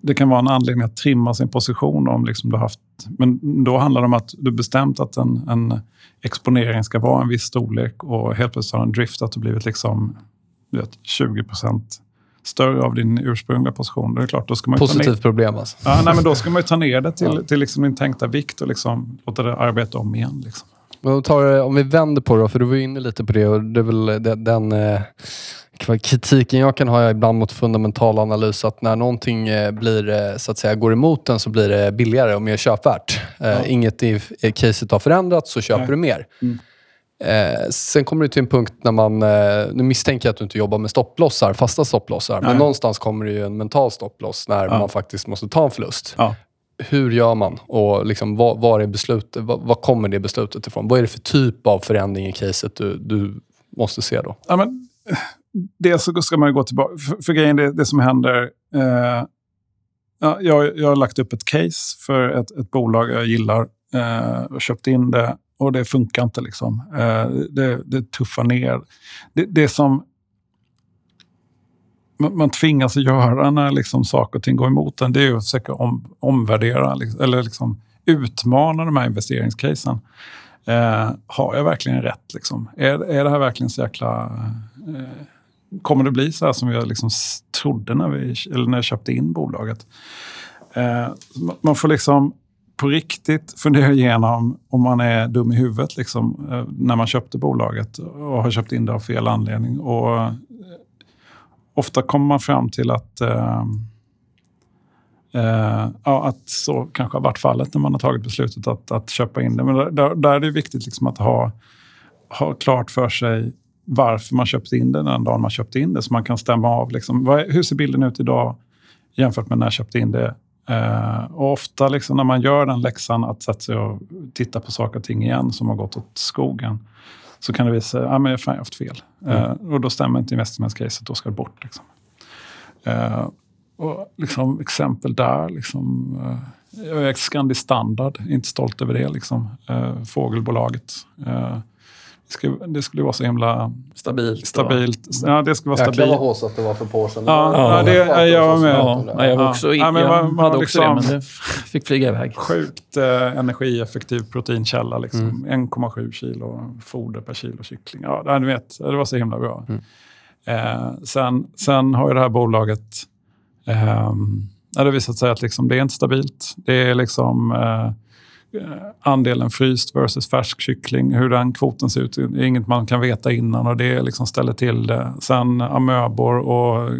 det kan vara en anledning att trimma sin position om liksom du haft... Men då handlar det om att du bestämt att en, en exponering ska vara en viss storlek och helt plötsligt har den driftat och blivit liksom, vet, 20% större av din ursprungliga position. Det är klart, då ska man Positivt problem alltså. Ja, nej, men då ska man ta ner det till, till liksom din tänkta vikt och liksom låta det arbeta om igen. Liksom. Om vi vänder på det, för du var inne lite på det. och det är väl den, den eh, kritiken jag kan ha ibland mot fundamental analys att när någonting eh, blir, eh, så att säga, går emot den så blir det billigare och mer köpvärt. Eh, ja. Inget i caset har förändrats så köper Nej. du mer. Mm. Eh, sen kommer det till en punkt när man... nu misstänker jag att du inte jobbar med stopplossar, fasta stopplossar. Men någonstans kommer det ju en mental stopploss när ja. man faktiskt måste ta en förlust. Ja. Hur gör man? Och liksom, vad, vad, är beslutet, vad, vad, kommer det beslutet ifrån? Vad är det för typ av förändring i caset du, du måste se då? Ja, men, dels så ska man gå tillbaka. För, för grejen, det, det som händer... Eh, ja, jag, jag har lagt upp ett case för ett, ett bolag jag gillar eh, och köpt in det och det funkar inte. liksom. Eh, det, det tuffar ner. Det, det som man, man tvingas göra när liksom saker och ting går emot en, det är att försöka om, omvärdera liksom, eller liksom utmana de här investeringscasen. Eh, har jag verkligen rätt? Liksom? Är, är det här verkligen så jäkla... Eh, kommer det bli så här som vi liksom trodde när, vi, eller när jag köpte in bolaget? Eh, man får liksom på riktigt fundera igenom om man är dum i huvudet liksom, eh, när man köpte bolaget och har köpt in det av fel anledning. Och, eh, ofta kommer man fram till att eh, eh, ja, att så kanske har varit fallet när man har tagit beslutet att, att köpa in det. Men där, där är det viktigt liksom att ha, ha klart för sig varför man köpte in det den dagen man köpte in det. Så man kan stämma av. Liksom, vad, hur ser bilden ut idag jämfört med när jag köpte in det? Uh, och ofta liksom när man gör den läxan att sätta sig och titta på saker och ting igen som har gått åt skogen så kan det visa sig att ah, jag har haft fel. Mm. Uh, och då stämmer inte investmentcaset, då ska det bort. Liksom. Uh, och liksom, exempel där, liksom, jag är Scandi Standard, inte stolt över det. Liksom. Fågelbolaget skulle, det skulle vara så himla stabilt. stabilt. Ja, det skulle vara stabilt. Jäklar vad håsat det var för på Ja, ja, ja, det, ja, jag var med. Ja, jag var också, ja, men jag man, hade också liksom, det, men det fick flyga iväg. Sjukt eh, energieffektiv proteinkälla. Liksom. Mm. 1,7 kilo foder per kilo kyckling. Ja, du vet, det var så himla bra. Mm. Eh, sen, sen har ju det här bolaget... Eh, det har visat sig att liksom, det är inte stabilt. Det är liksom... Eh, andelen fryst versus färsk kyckling, hur den kvoten ser ut, det är inget man kan veta innan och det liksom ställer till det. Sen amöbor och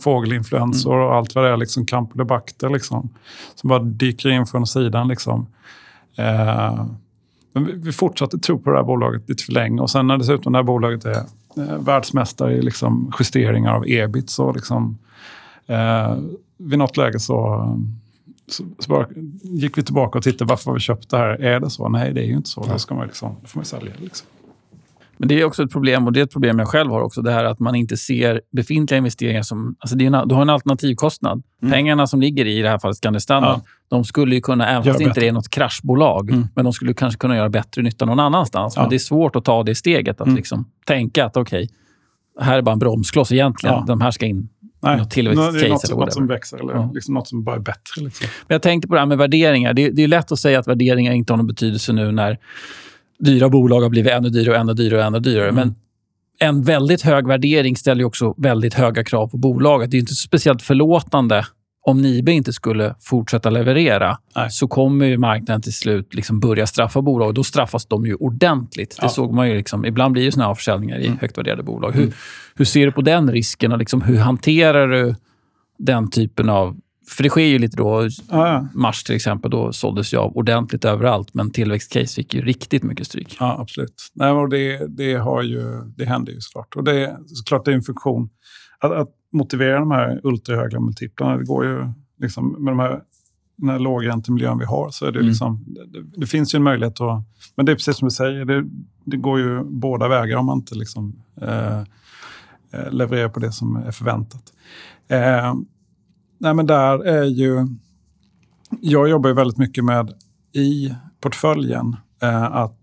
fågelinfluensor mm. och allt vad det är, liksom campylobacter liksom, som bara dyker in från sidan. Liksom. Eh, men vi, vi fortsatte tro på det här bolaget lite för länge och sen när dessutom det här bolaget är eh, världsmästare i liksom justeringar av ebit så liksom, eh, vid något läge så så, bara, gick vi tillbaka och tittade varför har vi köpt det här. Är det så? Nej, det är ju inte så. Då, ska man liksom, då får man sälja liksom. Men det är också ett problem, och det är ett problem jag själv har också, det här att man inte ser befintliga investeringar som... Alltså det är en, du har en alternativkostnad. Mm. Pengarna som ligger i, i det här fallet Scandi Standard, ja. de skulle ju kunna, även fast inte det är något kraschbolag, mm. men de skulle kanske kunna göra bättre nytta någon annanstans. Ja. Men det är svårt att ta det steget, att mm. liksom tänka att okej, okay, här är bara en bromskloss egentligen. Ja. De här ska in Nej, något tillväxtcase det är något, något som växer eller ja. liksom något som bara är bättre. Liksom. Men jag tänkte på det här med värderingar. Det, det, är lätt att säga att värderingar inte har någon betydelse nu när dyra bolag har blivit ännu dyrare och ännu dyrare och ännu dyrare. Mm. Men en väldigt hög värdering ställer också väldigt höga krav på bolaget. Det är inte speciellt förlåtande om Nibe inte skulle fortsätta leverera Nej. så kommer ju marknaden till slut liksom börja straffa bolag. Då straffas de ju ordentligt. Ja. Det såg man ju. Liksom, ibland blir det såna här försäljningar i mm. högt värderade bolag. Hur, mm. hur ser du på den risken och liksom, hur hanterar du den typen av... För det sker ju lite då. Ja. Mars till exempel, då såldes jag av ordentligt överallt. Men tillväxtcase fick ju riktigt mycket stryk. Ja, absolut. Nej, och det, det, har ju, det händer ju såklart. Och det, såklart det är en funktion. Att, att motivera de här ultrahöga multiplarna. Det går ju liksom, med de här, den här lågräntemiljön vi har så är det, mm. liksom, det, det, finns ju en möjlighet att... Men det är precis som du säger, det, det går ju båda vägar om man inte liksom, eh, eh levererar på det som är förväntat. Eh, nej men där är ju... Jag jobbar ju väldigt mycket med i portföljen eh, att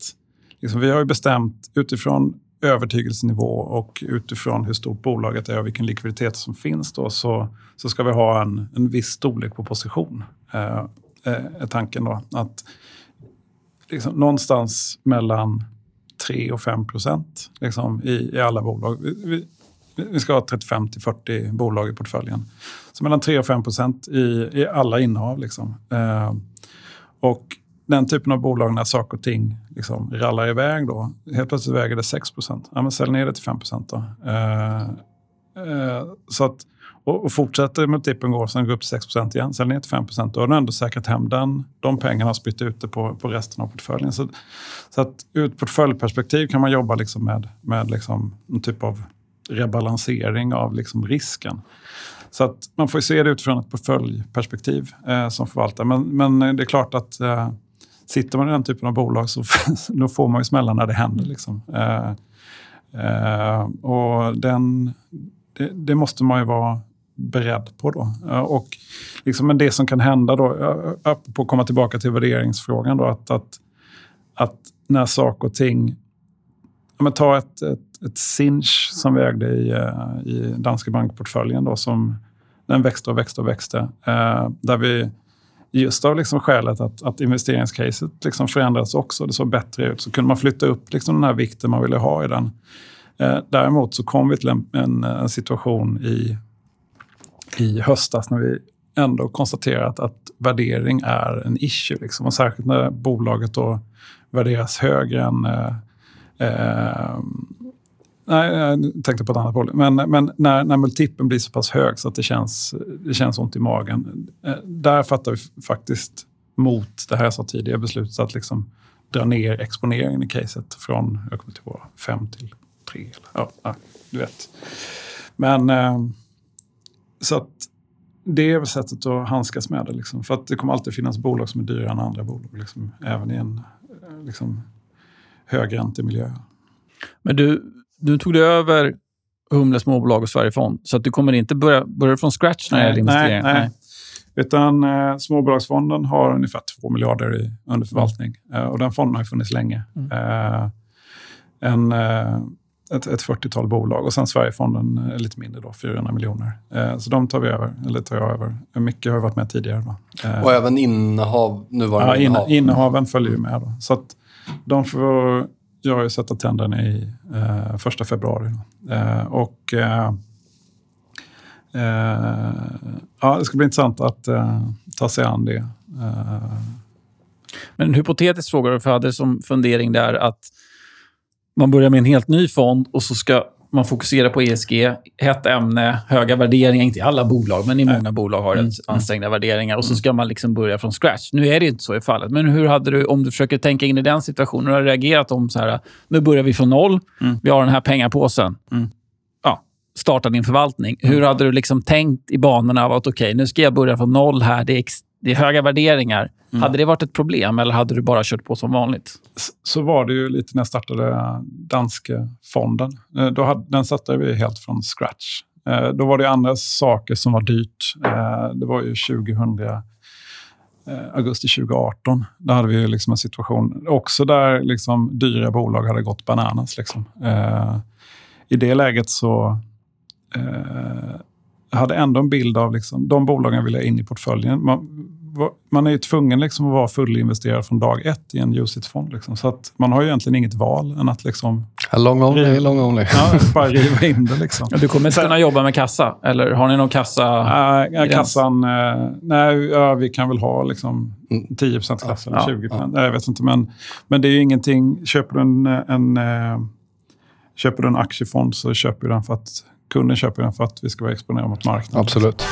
liksom, vi har ju bestämt utifrån övertygelsenivå och utifrån hur stort bolaget är och vilken likviditet som finns då, så, så ska vi ha en, en viss storlek på position. Eh, eh är tanken då. Att liksom, någonstans mellan 3 och 5 procent liksom, i, i alla bolag. Vi, vi, vi ska ha 35 till 40 bolag i portföljen. Så mellan 3 och 5 procent i, i alla innehav. Liksom. Eh, och den typen av bolag när saker och ting liksom rallar iväg då. Helt plötsligt väger det 6 Ja, men sälj ner det till 5 procent då. Eh, eh, så att, och, och fortsätter multipeln gå, sen går upp till 6 procent igen, sälj ner till 5 procent, då har du ändå säkrat hem den, de pengarna och spytt ut det på, på resten av portföljen. Så, så att ur ett portföljperspektiv kan man jobba liksom med, med liksom någon typ av rebalansering av liksom risken. Så att man får se det utifrån ett portföljperspektiv eh, som förvaltare. Men, men det är klart att eh, sitter man i den typen av bolag så då får man ju smällar när det händer. Liksom. Eh, eh, och den, det, det, måste man ju vara beredd på då. Eh, och liksom, men det som kan hända då, på att komma tillbaka till värderingsfrågan då, att, att, att när saker och ting... Ja, ta ett, ett, ett Sinch som vi ägde i, eh, i Danske Bank-portföljen då, som den växte och växte och växte. Eh, där vi just av liksom skälet att, att investeringscaset liksom förändrats också. Det såg bättre ut. Så kunde man flytta upp liksom den här vikten man ville ha i den. Eh, däremot så kom vi till en, en, en, situation i, i höstas när vi ändå konstaterat att värdering är en issue. Liksom. Och särskilt när bolaget då värderas högre än eh, eh, Nej, jag tänkte på ett annat bolag. Men, men när, när multipeln blir så pass hög så att det känns, det känns ont i magen. Eh, där fattar vi faktiskt mot det här jag sa tidigare beslutet att liksom dra ner exponeringen i caset från jag kommer till fem till tre. Ja, ja, du vet. Men ehm, så att det är väl sättet att handskas med det. Liksom. För att det kommer alltid finnas bolag som är dyrare än andra bolag. Liksom, även i en eh, liksom, högräntemiljö. Men du, du tog det över Humle småbolag och Sverigefond, så att du kommer inte börja, börja från scratch när det gäller investeringar? Nej, nej. Utan eh, Småbolagsfonden har ungefär 2 miljarder i underförvaltning. Eh, och den fonden har funnits länge. Mm. Eh, en, eh, ett, ett 40-tal bolag och sen Sverigefonden är lite mindre, då, 400 miljoner. Eh, så de tar vi över, eller tar jag över. Mycket har varit med tidigare. Då. Eh, och även innehav, nuvarande ja, innehav? innehaven följer ju med. Då. Så att de får jag har ju sett tänderna i eh, första februari. Eh, och eh, eh, ja, det ska bli intressant att eh, ta sig an det. Eh, Men en hypotetisk fråga, för jag hade som fundering där att man börjar med en helt ny fond och så ska man fokusera på ESG, hett ämne, höga värderingar. Inte i alla bolag, men i många bolag har rätt ansträngda värderingar. Och så ska man liksom börja från scratch. Nu är det inte så i fallet. Men hur hade du, om du försöker tänka in i den situationen, hur har du reagerat om så här, nu börjar vi från noll, vi har den här pengapåsen. Ja, starta din förvaltning. Hur hade du liksom tänkt i banorna av att okej, nu ska jag börja från noll här, det är, det är höga värderingar. Hade det varit ett problem eller hade du bara kört på som vanligt? så var det ju lite när jag startade danska fonden. Eh, Då hade, den satte vi helt från scratch. Eh, Då var det andra saker som var dyrt. Eh, Det var ju 2000, eh, augusti 2018. Där hade vi liksom en situation också där liksom dyra bolag hade gått bananas. Liksom. Eh, I det läget så eh, hade ändå en bild av liksom, de bolagen vill jag in i portföljen. Man, man är ju tvungen liksom att vara fullinvesterad från dag ett i en UCITS-fond. Liksom. Så att man har ju egentligen inget val än att liksom, Long only, long only. ja, bara riva in det. Liksom. Du kommer inte kunna jobba med kassa? Eller har ni någon kassa? Nej, kassan... eh, nej, ja, vi kan väl ha liksom Mm. 10 klass eller Ja, 20 Nej, Jag vet inte, men, men det är ju ingenting. Köper du en, en, eh, köper du en aktiefond så köper du den för att kunden köper den för att vi ska vara exponerade mot marknaden. Absolut.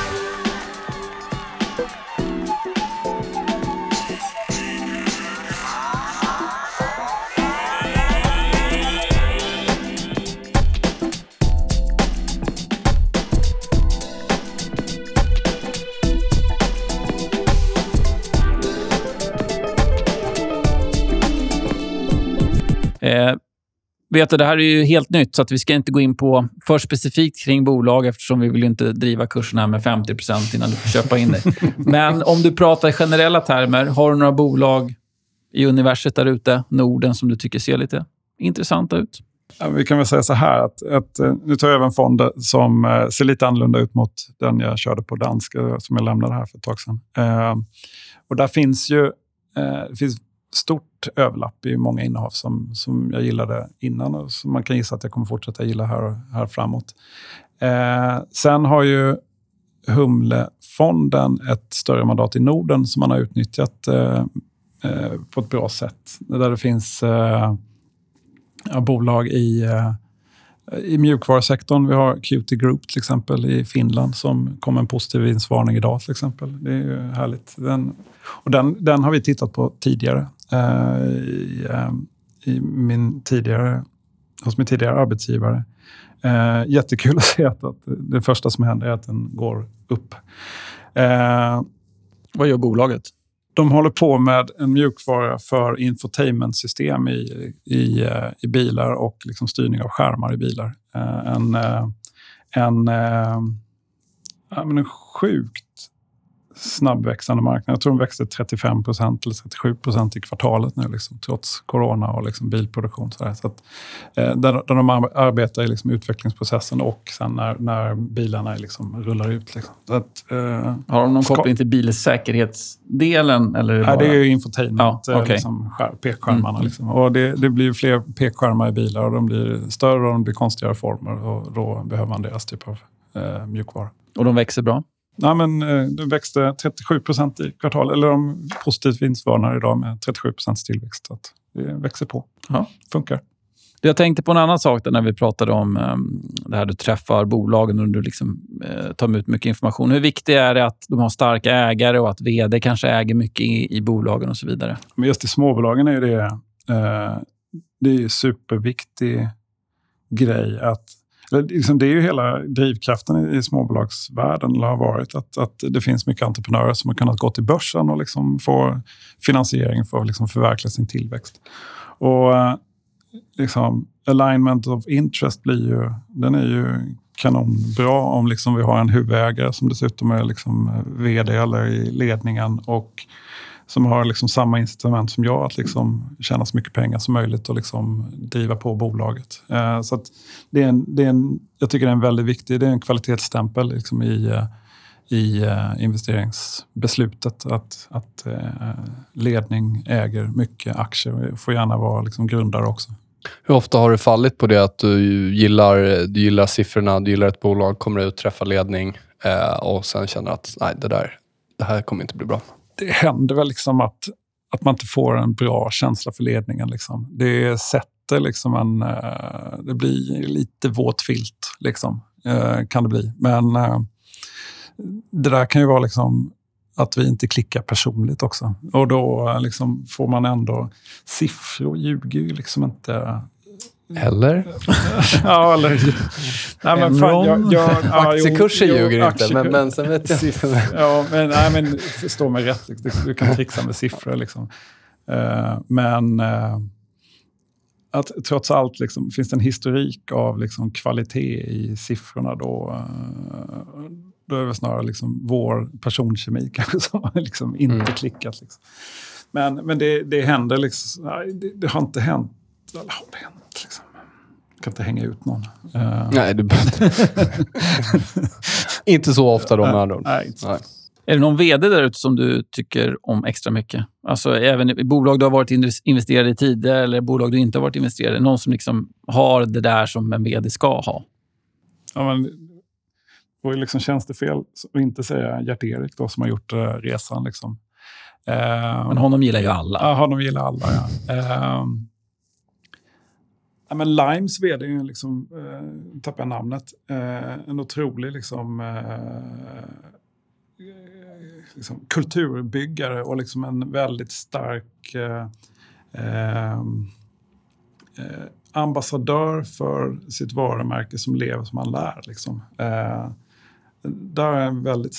Vet du, det här är ju helt nytt, så att vi ska inte gå in på för specifikt kring bolag eftersom vi vill inte driva kursen här med 50% innan du får köpa in dig. Men om du pratar i generella termer, har du några bolag i universet där ute, Norden, som du tycker ser lite intressanta ut? Ja, vi kan väl säga så här att, att eh, nu tar jag över en fond som eh, ser lite annorlunda ut mot den jag körde på danska som jag lämnade här för ett tag sedan. Eh, och där finns ju eh, finns stort överlapp i många innehav som, som jag gillade innan och som man kan gissa att jag kommer fortsätta gilla här, här framåt. Eh, sen har ju Humlefonden ett större mandat i Norden som man har utnyttjat eh, eh, på ett bra sätt. Där det finns eh, bolag i, eh, i mjukvarusektorn. Vi har Qt Group till exempel i Finland som kom med en positiv vinstvarning idag till exempel. Det är ju härligt. Den, och den, den har vi tittat på tidigare eh, i, eh, i min tidigare, hos min tidigare arbetsgivare. Eh, jättekul att se att, att det första som händer är att den går upp. Eh, Vad gör bolaget? de håller på med en mjukvara för infotainmentsystem i, i, eh, i bilar och liksom styrning av skärmar i bilar. Eh, En, eh, en, eh, ja, men en sjukt snabbväxande marknad. Jag tror de växte 35 procent eller 37 procent i kvartalet nu, liksom, trots corona och liksom bilproduktion. Så, så att, eh, där, där de ar- arbetar i liksom utvecklingsprocessen och sen när, när bilarna liksom rullar ut. Liksom. Att, eh, Har de någon Ska- koppling till bilsäkerhetsdelen? Eller är det Nej, bara... det är ju infotainment, Ja, ja, okej. liksom, skär, pekskärmarna. Mm. Liksom. Och det, det blir fler pekskärmar i bilar och de blir större och de blir konstigare former. Och då behöver man deras typ av eh, mjukvara. Och de växer bra? Nej, men, eh, det växte 37 procent i kvartal, eller de positivt vinstvarnar idag med 37 procents tillväxt. Så det växer på. Ja. Funkar. Jag tänkte på en annan sak där när vi pratade om um, det här du träffar bolagen och du liksom, eh, tar ut mycket information. Hur viktigt är det att de har starka ägare och att vd kanske äger mycket i, i bolagen och så vidare? Men just i småbolagen är det, eh, det är superviktig grej att Liksom, det är ju hela drivkraften i, småbolagsvärlden, eller har varit, att, att det finns mycket entreprenörer som har kunnat gå till börsen och liksom få finansiering för att liksom förverkliga sin tillväxt. Och eh, liksom, alignment of interest blir ju, den är ju kanonbra om liksom vi har en huvudägare som dessutom är liksom eh, vd eller i ledningen och som har liksom samma incitament som jag att liksom tjäna så mycket pengar som möjligt och liksom driva på bolaget. Eh, så att det är en, det är en, jag tycker det är en väldigt viktig det är en kvalitetsstämpel liksom i, eh, i eh, investeringsbeslutet att, att eh, ledning äger mycket aktier och får gärna vara liksom grundare också. Hur ofta har du fallit på det att du gillar, du gillar siffrorna, du gillar ett bolag, kommer ut, träffar ledning eh, och sen känner att nej, det, där, det här kommer inte bli bra? Det händer väl liksom att, att man inte får en bra känsla för ledningen. Liksom. Det sätter liksom en... Eh, det blir lite våt filt, liksom, eh, kan det bli. Men eh, det där kan ju vara liksom att vi inte klickar personligt också. Och då liksom får man ändå... Siffror ljuger ju liksom inte. Eller? ja, eller... Nej, men fan, jag, jag, ja, Aktiekurser ljuger inte, men, men sen vet jag inte. ja, men, nej, men förstå mig rätt. Du kan trixa med siffror. Liksom. Uh, men uh, att trots allt liksom, finns det en historik av liksom, kvalitet i siffrorna då, uh, då är det snarare liksom vår personkemi kanske som har liksom inte mm. klickat. Liksom. Men, men det, det händer liksom, det, det, har inte hänt. Eller har det hänt? Liksom. Jag kan inte hänga ut någon. Uh. Nej, du Inte så ofta då med andra ord. Inte så. Är det någon vd där ute som du tycker om extra mycket? Alltså även i bolag du har varit investerad i tidigare eller bolag du inte har varit investerad i. Någon som liksom har det där som en vd ska ha? Ja, men vore liksom tjänstefel att inte säga Gert-Erik som har gjort uh, resan. Liksom. Uh, men honom gillar ju alla. Ja, honom gillar alla. Ja. Ja, men Limes vd, liksom, eh, tappar jag namnet, eh, en otrolig liksom, eh, liksom, kulturbyggare och liksom en väldigt stark eh, eh, eh ambassadör för sitt varumärke som lever som man lär. Liksom. Eh, där har jag en väldigt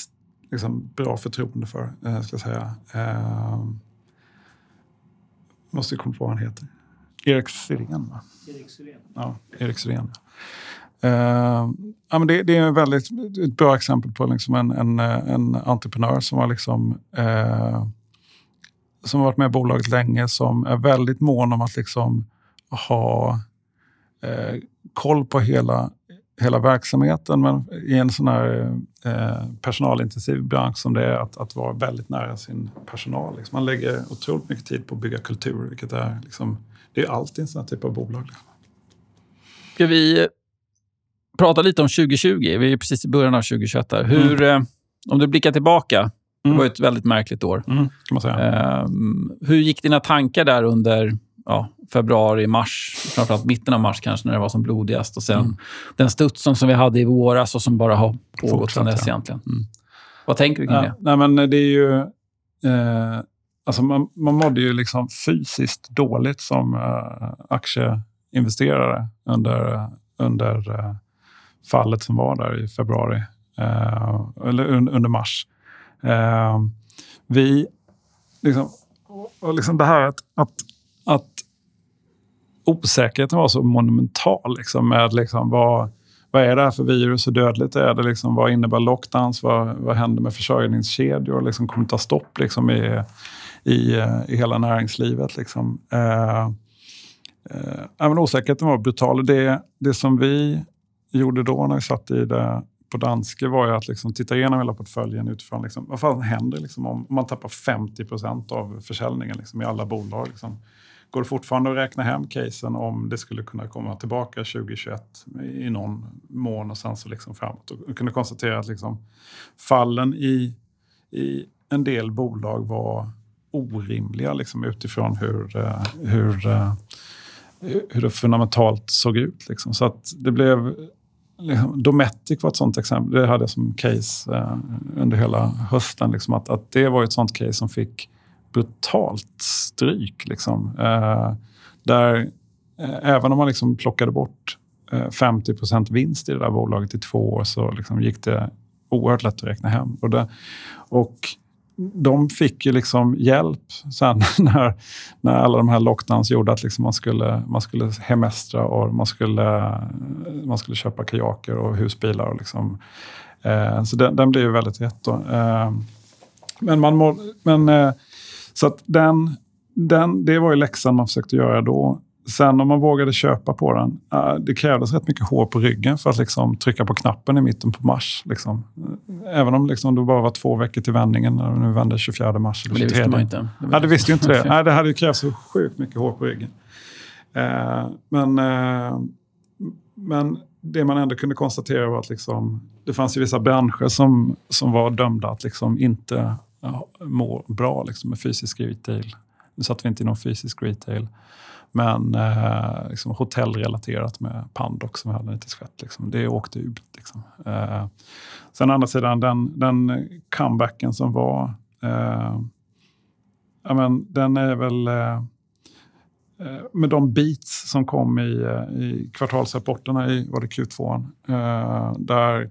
liksom, bra förtroende för, eh, ska jag säga. Eh, måste komma på vad han heter. Erik Syrén, va? Erik Syrén. Ja, Erik Syrén. Uh, ja, men det, det, är väldigt, ett bra exempel på liksom en, en, en entreprenör som har, liksom, uh, som har varit med i bolaget länge, som är väldigt mån om att liksom ha uh, koll på hela hela verksamheten, men i en sån här eh, personalintensiv bransch som det är, att, att vara väldigt nära sin personal. Liksom. Man lägger otroligt mycket tid på att bygga kultur, vilket är, liksom, det är allt i en sån här typ av bolag. Ska vi prata lite om 2020? Vi är precis i början av 2021. Här. Hur, mm. eh, om du blickar tillbaka, det var ett väldigt märkligt år. Mm. Eh, hur gick dina tankar där under ja, februari, mars, framförallt mitten av mars kanske när det var som blodigast. Och sen mm. den studsen som vi hade i våras och som bara har pågått sedan dess ja. egentligen. Mm. Vad tänker du kring ja, det? Nej, men det är ju... Eh, alltså man, man mådde ju liksom fysiskt dåligt som eh, aktieinvesterare under, eh, under eh, fallet som var där i februari. Eller un, under mars. Vi... Liksom, och liksom det här att, att, att osäkerheten var så monumental. Liksom, med liksom vad, vad är det här för virus? Hur dödligt är det? Liksom, vad innebär lockdowns? Vad, vad händer med försörjningskedjor? Liksom, kommer det ta stopp liksom, i, i, eh, i hela näringslivet? Liksom? Eh, eh, men osäkerheten var brutal. Det, det som vi gjorde då när vi satt i det på Danske var ju att liksom titta igenom hela portföljen utifrån liksom, vad fan händer liksom om, om man tappar 50 procent av försäljningen liksom, i alla bolag. Liksom går det fortfarande att räkna hem casen om det skulle kunna komma tillbaka 2021 i någon mån och sen så liksom framåt. Och kunde konstatera att liksom fallen i, i en del bolag var orimliga liksom utifrån hur, eh, hur, eh, hur det fundamentalt såg ut. Liksom. Så att det blev Liksom, Dometic var ett sånt exempel. Det hade jag som case eh, under hela hösten. Liksom, att, att det var ett sånt case som fick brutalt stryk. Liksom. Eh, där, eh, även om man liksom plockade bort eh, 50 procent vinst i det där bolaget i två år så liksom gick det oerhört lätt att räkna hem. Och, det, och de fick ju liksom hjälp sen när, när alla de här lockdowns gjorde att liksom man, skulle, man skulle hemestra och man skulle, man skulle köpa kajaker och husbilar. Och liksom, eh, så den, den blev ju väldigt hett. Eh, men man må, men eh, så att den, den, det var ju läxan man försökte göra då. Sen om man vågade köpa på den, äh, det krävdes rätt mycket hår på ryggen för att liksom trycka på knappen i mitten på mars. Liksom. Även om liksom det bara var två veckor till vändningen, när nu vände 24 mars. Eller 23. det visste man inte. Det, ja, det visste ju inte det. Nej, det hade krävts så sjukt mycket hår på ryggen. Eh, men, eh, men det man ändå kunde konstatera var att liksom, det fanns ju vissa branscher som, som var dömda att liksom inte ja, må bra liksom, med fysisk retail. Nu satt vi inte inom fysisk retail. Men eh, liksom hotellrelaterat med Pandox som vi hade lite skett, Liksom. Det åkte ut. Liksom. Eh, sen å andra sidan, den, den comebacken som var, eh, ja, men, den är väl eh, eh med de beats som kom i, eh, i kvartalsrapporterna i var det Q2, eh, där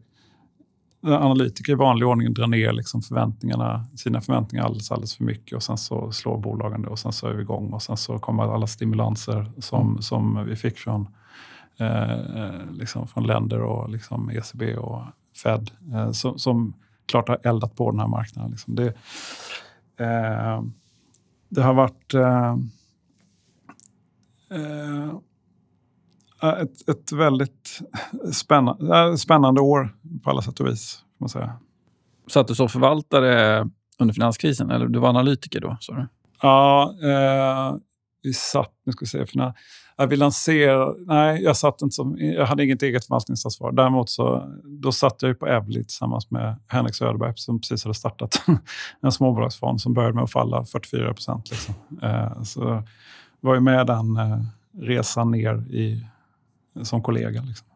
analytiker i vanlig ordning drar ner liksom förväntningarna, sina förväntningar alldeles, alldeles för mycket och sen så slår bolagen det och sen så är vi igång och sen så kommer alla stimulanser som, mm. som vi fick från, eh, liksom från länder och liksom ECB och Fed eh, som, som klart har eldat på den här marknaden. Liksom. Det, eh, det har varit eh, eh, ett, ett väldigt spännande, spännande år på alla sätt och vis. Man säga. Satt du som förvaltare under finanskrisen eller du var analytiker då? Du? Ja, eh, vi satt, nu ska vi se, för när, jag vill lansera, nej jag satt inte som, jag hade inget eget förvaltningsansvar. Däremot så, då satt jag ju på Evli tillsammans med Henrik Söderberg som precis hade startat en småbolagsfond som började med att falla 44 procent. Liksom. Eh, så var ju med den eh, resan ner i som kollega. Liksom.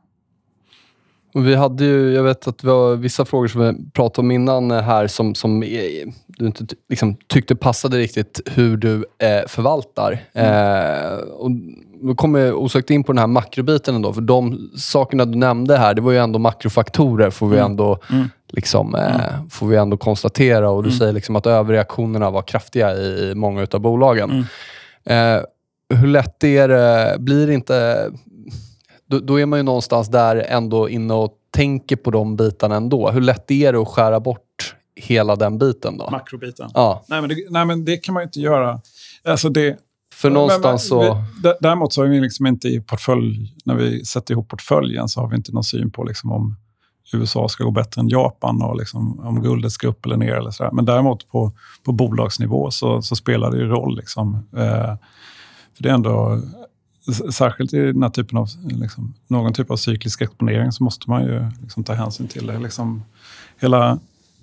Vi hade ju, jag vet att det var vissa frågor som vi pratade om innan här som, som du inte liksom, tyckte passade riktigt hur du eh, förvaltar. Mm. Eh, och då kommer jag osökt in på den här makrobiten ändå. För de sakerna du nämnde här, det var ju ändå makrofaktorer får vi mm. ändå, mm. Liksom, eh, mm. får vi ändå konstatera. Och du mm. säger liksom att överreaktionerna var kraftiga i många av bolagen. Mm. Eh, hur lätt är det, blir det inte då, då, är man ju någonstans där ändå inne och tänker på de bitarna ändå. Hur lätt är det att skära bort hela den biten då? Makrobiten? Ja. Nej, men det, nej, men det kan man ju inte göra. Alltså det, För någonstans så... Vi, däremot så har vi liksom inte i portfölj, när vi sätter ihop portföljen, så har vi inte någon syn på liksom om USA ska gå bättre än Japan och liksom om guldet ska upp eller ner. Eller så där. Men däremot på, på bolagsnivå så, så spelar det ju roll. Liksom. Eh, för det är ändå särskilt i den här typen av, liksom, någon typ av cyklisk exponering så måste man ju liksom, ta hänsyn till det. Liksom, hela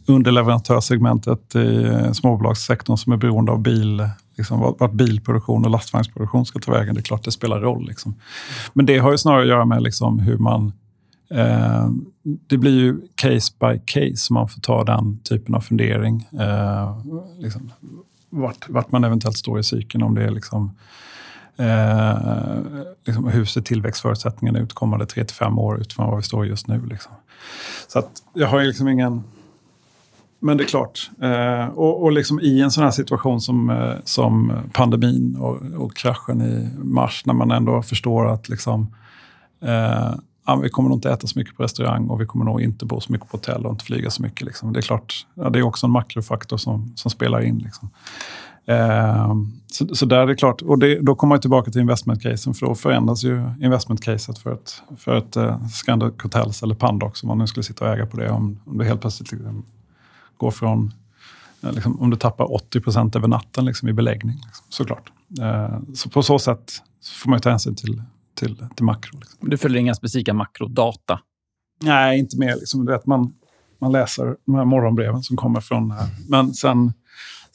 underleverantörssegmentet i småbolagssektorn som är beroende av bil, liksom, vart bilproduktion och lastvagnsproduktion ska ta vägen. Det är klart det spelar roll. Liksom. Men det har ju snarare att göra med liksom, hur man Eh, det blir ju case by case man får ta den typen av fundering. Eh, liksom, vart, vart, man eventuellt står i cykeln. Om det är liksom, eh, liksom hur ser tillväxtförutsättningarna ut kommande 3 till 5 år utifrån var vi står just nu. Liksom. Så att jag har ju liksom ingen... Men det är klart. Eh, och, och liksom i en sån här situation som, eh, som pandemin och, och kraschen i mars när man ändå förstår att liksom, eh, vi kommer nog inte äta så mycket på restaurang och vi kommer nog inte bo så mycket på hotell och inte flyga så mycket. Liksom. Det är klart, ja, det är också en makrofaktor som, som spelar in. Liksom. Eh, så, så, där är det klart. Och det, då kommer man tillbaka till investmentcasen för då förändras ju investmentcaset för ett, för ett uh, Scandic Hotels eller Pandox om man nu skulle sitta och äga på det. Om, om det helt plötsligt liksom, går från... Liksom, om du tappar 80 procent över natten liksom, i beläggning, liksom, såklart. Uh, så på så sätt får man ta hänsyn till, till, till makro. Liksom. Du följer inga specifika makrodata? Nej, inte mer. Liksom, du vet, man, man läser de här morgonbreven som kommer från... Uh, men sen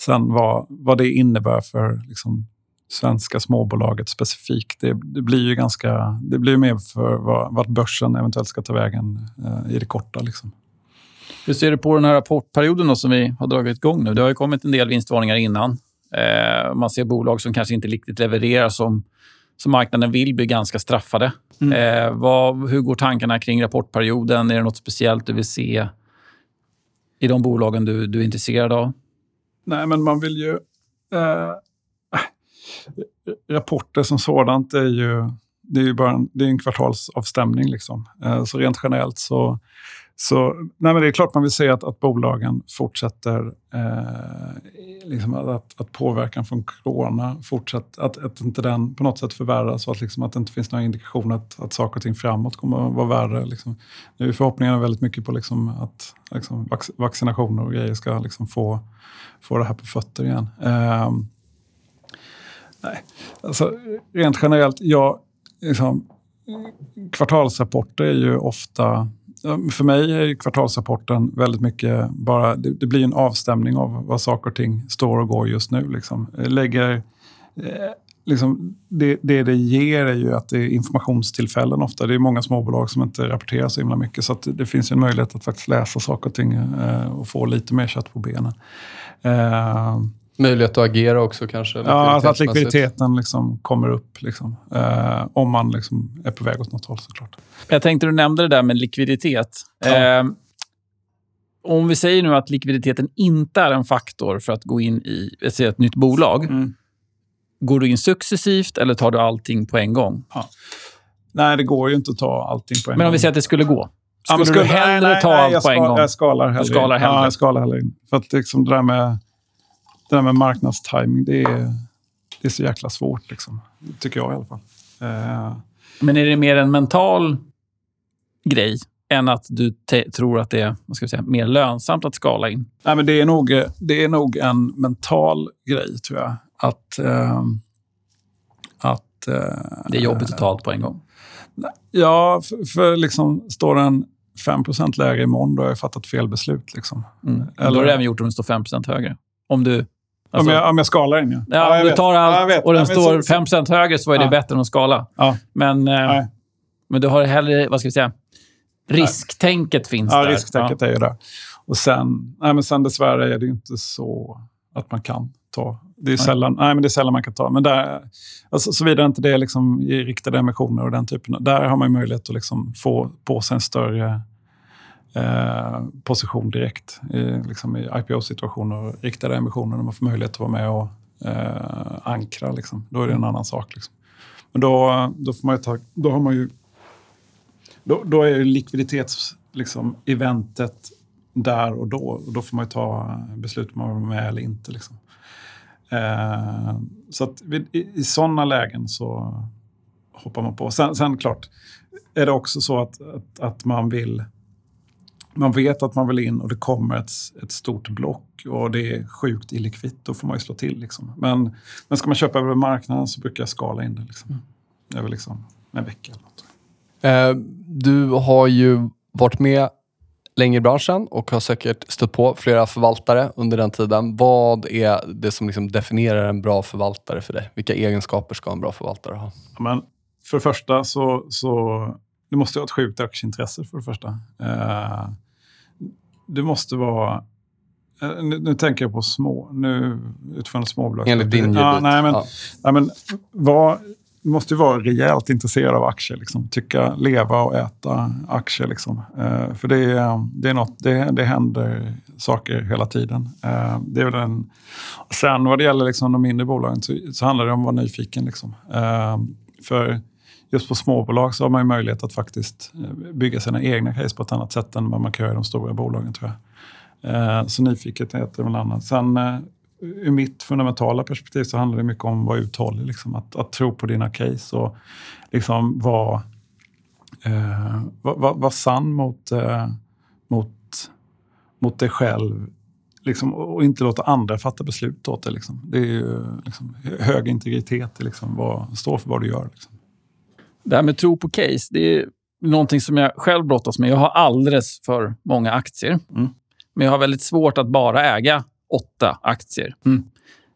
Sen vad, vad det innebär för liksom, svenska småbolaget specifikt, det, det, blir ju ganska... Det blir mer för vad, vart börsen eventuellt ska ta vägen eh, i det korta. Liksom. Hur ser du på den här rapportperioden då, som vi har dragit igång nu? Det har ju kommit en del vinstvarningar innan. Eh, man ser bolag som kanske inte riktigt levererar som, som marknaden vill, blir ganska straffade. Mm. Eh, vad, hur går tankarna kring rapportperioden? Är det något speciellt du vill se i de bolagen du, du är intresserad av? Nej, men man vill ju... Eh, rapporter som sådant är ju, det är ju bara en, det är en kvartalsavstämning. Liksom. Eh, så rent generellt så så nej, men det är klart man vill se att, att bolagen fortsätter... Eh, liksom att, att påverkan från corona fortsätter... Att, att inte den på något sätt förvärras och att, liksom, att det inte finns några indikationer att, att saker och ting framåt kommer att vara värre. Liksom. Nu är förhoppningarna väldigt mycket på liksom att liksom, vaccinationer och grejer ska liksom få få det här på fötter igen. Eh, Nej, alltså rent generellt, ja, liksom, kvartalsrapporter är ju ofta... För mig är kvartalsrapporten väldigt mycket bara... Det, det blir en avstämning av vad saker och ting står och går just nu. Liksom. Eh, lägger, eh, liksom, det, det det ger är ju att det är informationstillfällen ofta. Det är många småbolag som inte rapporterar så himla mycket. Så det finns en möjlighet att faktiskt läsa saker och ting eh, och få lite mer kött på benen. Eh, Möjlighet att agera också kanske? Ja, att, att likviditeten liksom kommer upp. Liksom. Eh, om man liksom är på väg åt något håll såklart. Jag tänkte du nämnde det där med likviditet. Ja. Eh, om vi säger nu att likviditeten inte är en faktor för att gå in i ett, ett nytt bolag. Mm. Går du in successivt eller tar du allting på en gång? Nej, det går ju inte att ta allting på en Men gång. om vi säger att det skulle gå? Ja, Skulle men du hellre nej, nej, ta nej, allt jag på en gång? Jag skalar hellre. skalar hellre. Ja, jag skalar hellre in. För att liksom det där med, det där med marknadstiming, det är, det är så jäkla svårt. Liksom. Tycker jag i alla fall. Eh, Men är det mer en mental grej än att du tror att det är vad ska vi säga, mer lönsamt att skala in? nej, men det, är nog, det är nog en mental grej, tror jag. Att... Eh, att eh, Det är jobbigt att ta allt på en gång. Ja, för, för liksom, står den 5% lägre imorgon, då har jag fattat fel beslut. Liksom. Mm. Eller... Då har du även gjort om det står 5% högre. Om du... Alltså, om, jag, om jag skalar in, ja. ja, om jag du vet. tar Ja, allt vet. och den Ja, står så- 5 högre så är det Ja. bättre än att skala. Ja, Men, eh, nej. men du har hellre, vad ska vi säga, risktänket finns ja där. risktänket är ju där. Och sen, nej, men sen dessvärre är det ju inte så att man kan ta. Det är, sällan, nej, men det är sällan man kan ta. Men där, alltså, såvida inte det är liksom i riktade emissioner och den typen. Där har man ju möjlighet att liksom få på sig en större eh, position direkt. I, liksom I IPO-situationer och riktade emissioner när man får möjlighet att vara med och eh, ankra. Liksom. Då är det en annan sak. Liksom. Men då, då, får man ju ta, då har man ju... Då, då är ju likviditets, liksom, eventet där och då. Och då får man ju ta beslut om man vill vara med eller inte. Liksom. Eh, så att vid, i, i sådana lägen så hoppar man på. Sen, sen klart är det också så att, att, att man vill... Man vet att man vill in och det kommer ett, ett stort block och det är sjukt illikvitt. Då får man ju slå till. Liksom. Men, men ska man köpa över marknaden så brukar jag skala in det. Liksom. Över liksom en vecka eller något. Eh, du har ju varit med länge i branschen och har säkert stött på flera förvaltare under den tiden. Vad är det som liksom definierar en bra förvaltare för dig? Vilka egenskaper ska en bra förvaltare ha? Ja, men för det första så, så du måste ha ett sjukt aktieintresse för det första. Eh, du måste vara... eh, Nu, nu tänker jag på små, nu utifrån småbolag. Enligt din ja, gebit. nej, men, Ja. nej, men var, Du måste ju vara rejält intresserad av aktier. Liksom. Tycka, leva och äta aktier. Liksom. Eh, för det är, det, är något, det, det händer saker hela tiden. Eh, det är väl en, sen vad det gäller liksom de mindre bolagen så, så handlar det om att vara nyfiken. Liksom. Eh, för just på småbolag så har man ju möjlighet att faktiskt eh, bygga sina egna case på ett annat sätt än vad man kan göra i de stora bolagen tror jag. Eh, så nyfikenhet är väl annat. Sen eh, ur mitt fundamentala perspektiv så handlar det mycket om att vara uthållig. Liksom, att, att tro på dina case och liksom vara eh, var, var, var sann mot, eh, mot, mot dig själv. Liksom, och inte låta andra fatta beslut åt dig. Liksom. Det är ju liksom, hög integritet liksom, vad, stå för vad du gör. Liksom. Det här med tro på case, det är någonting som jag själv brottas med. Jag har alldeles för många aktier. Mm. Men jag har väldigt svårt att bara äga åtta aktier. Mm.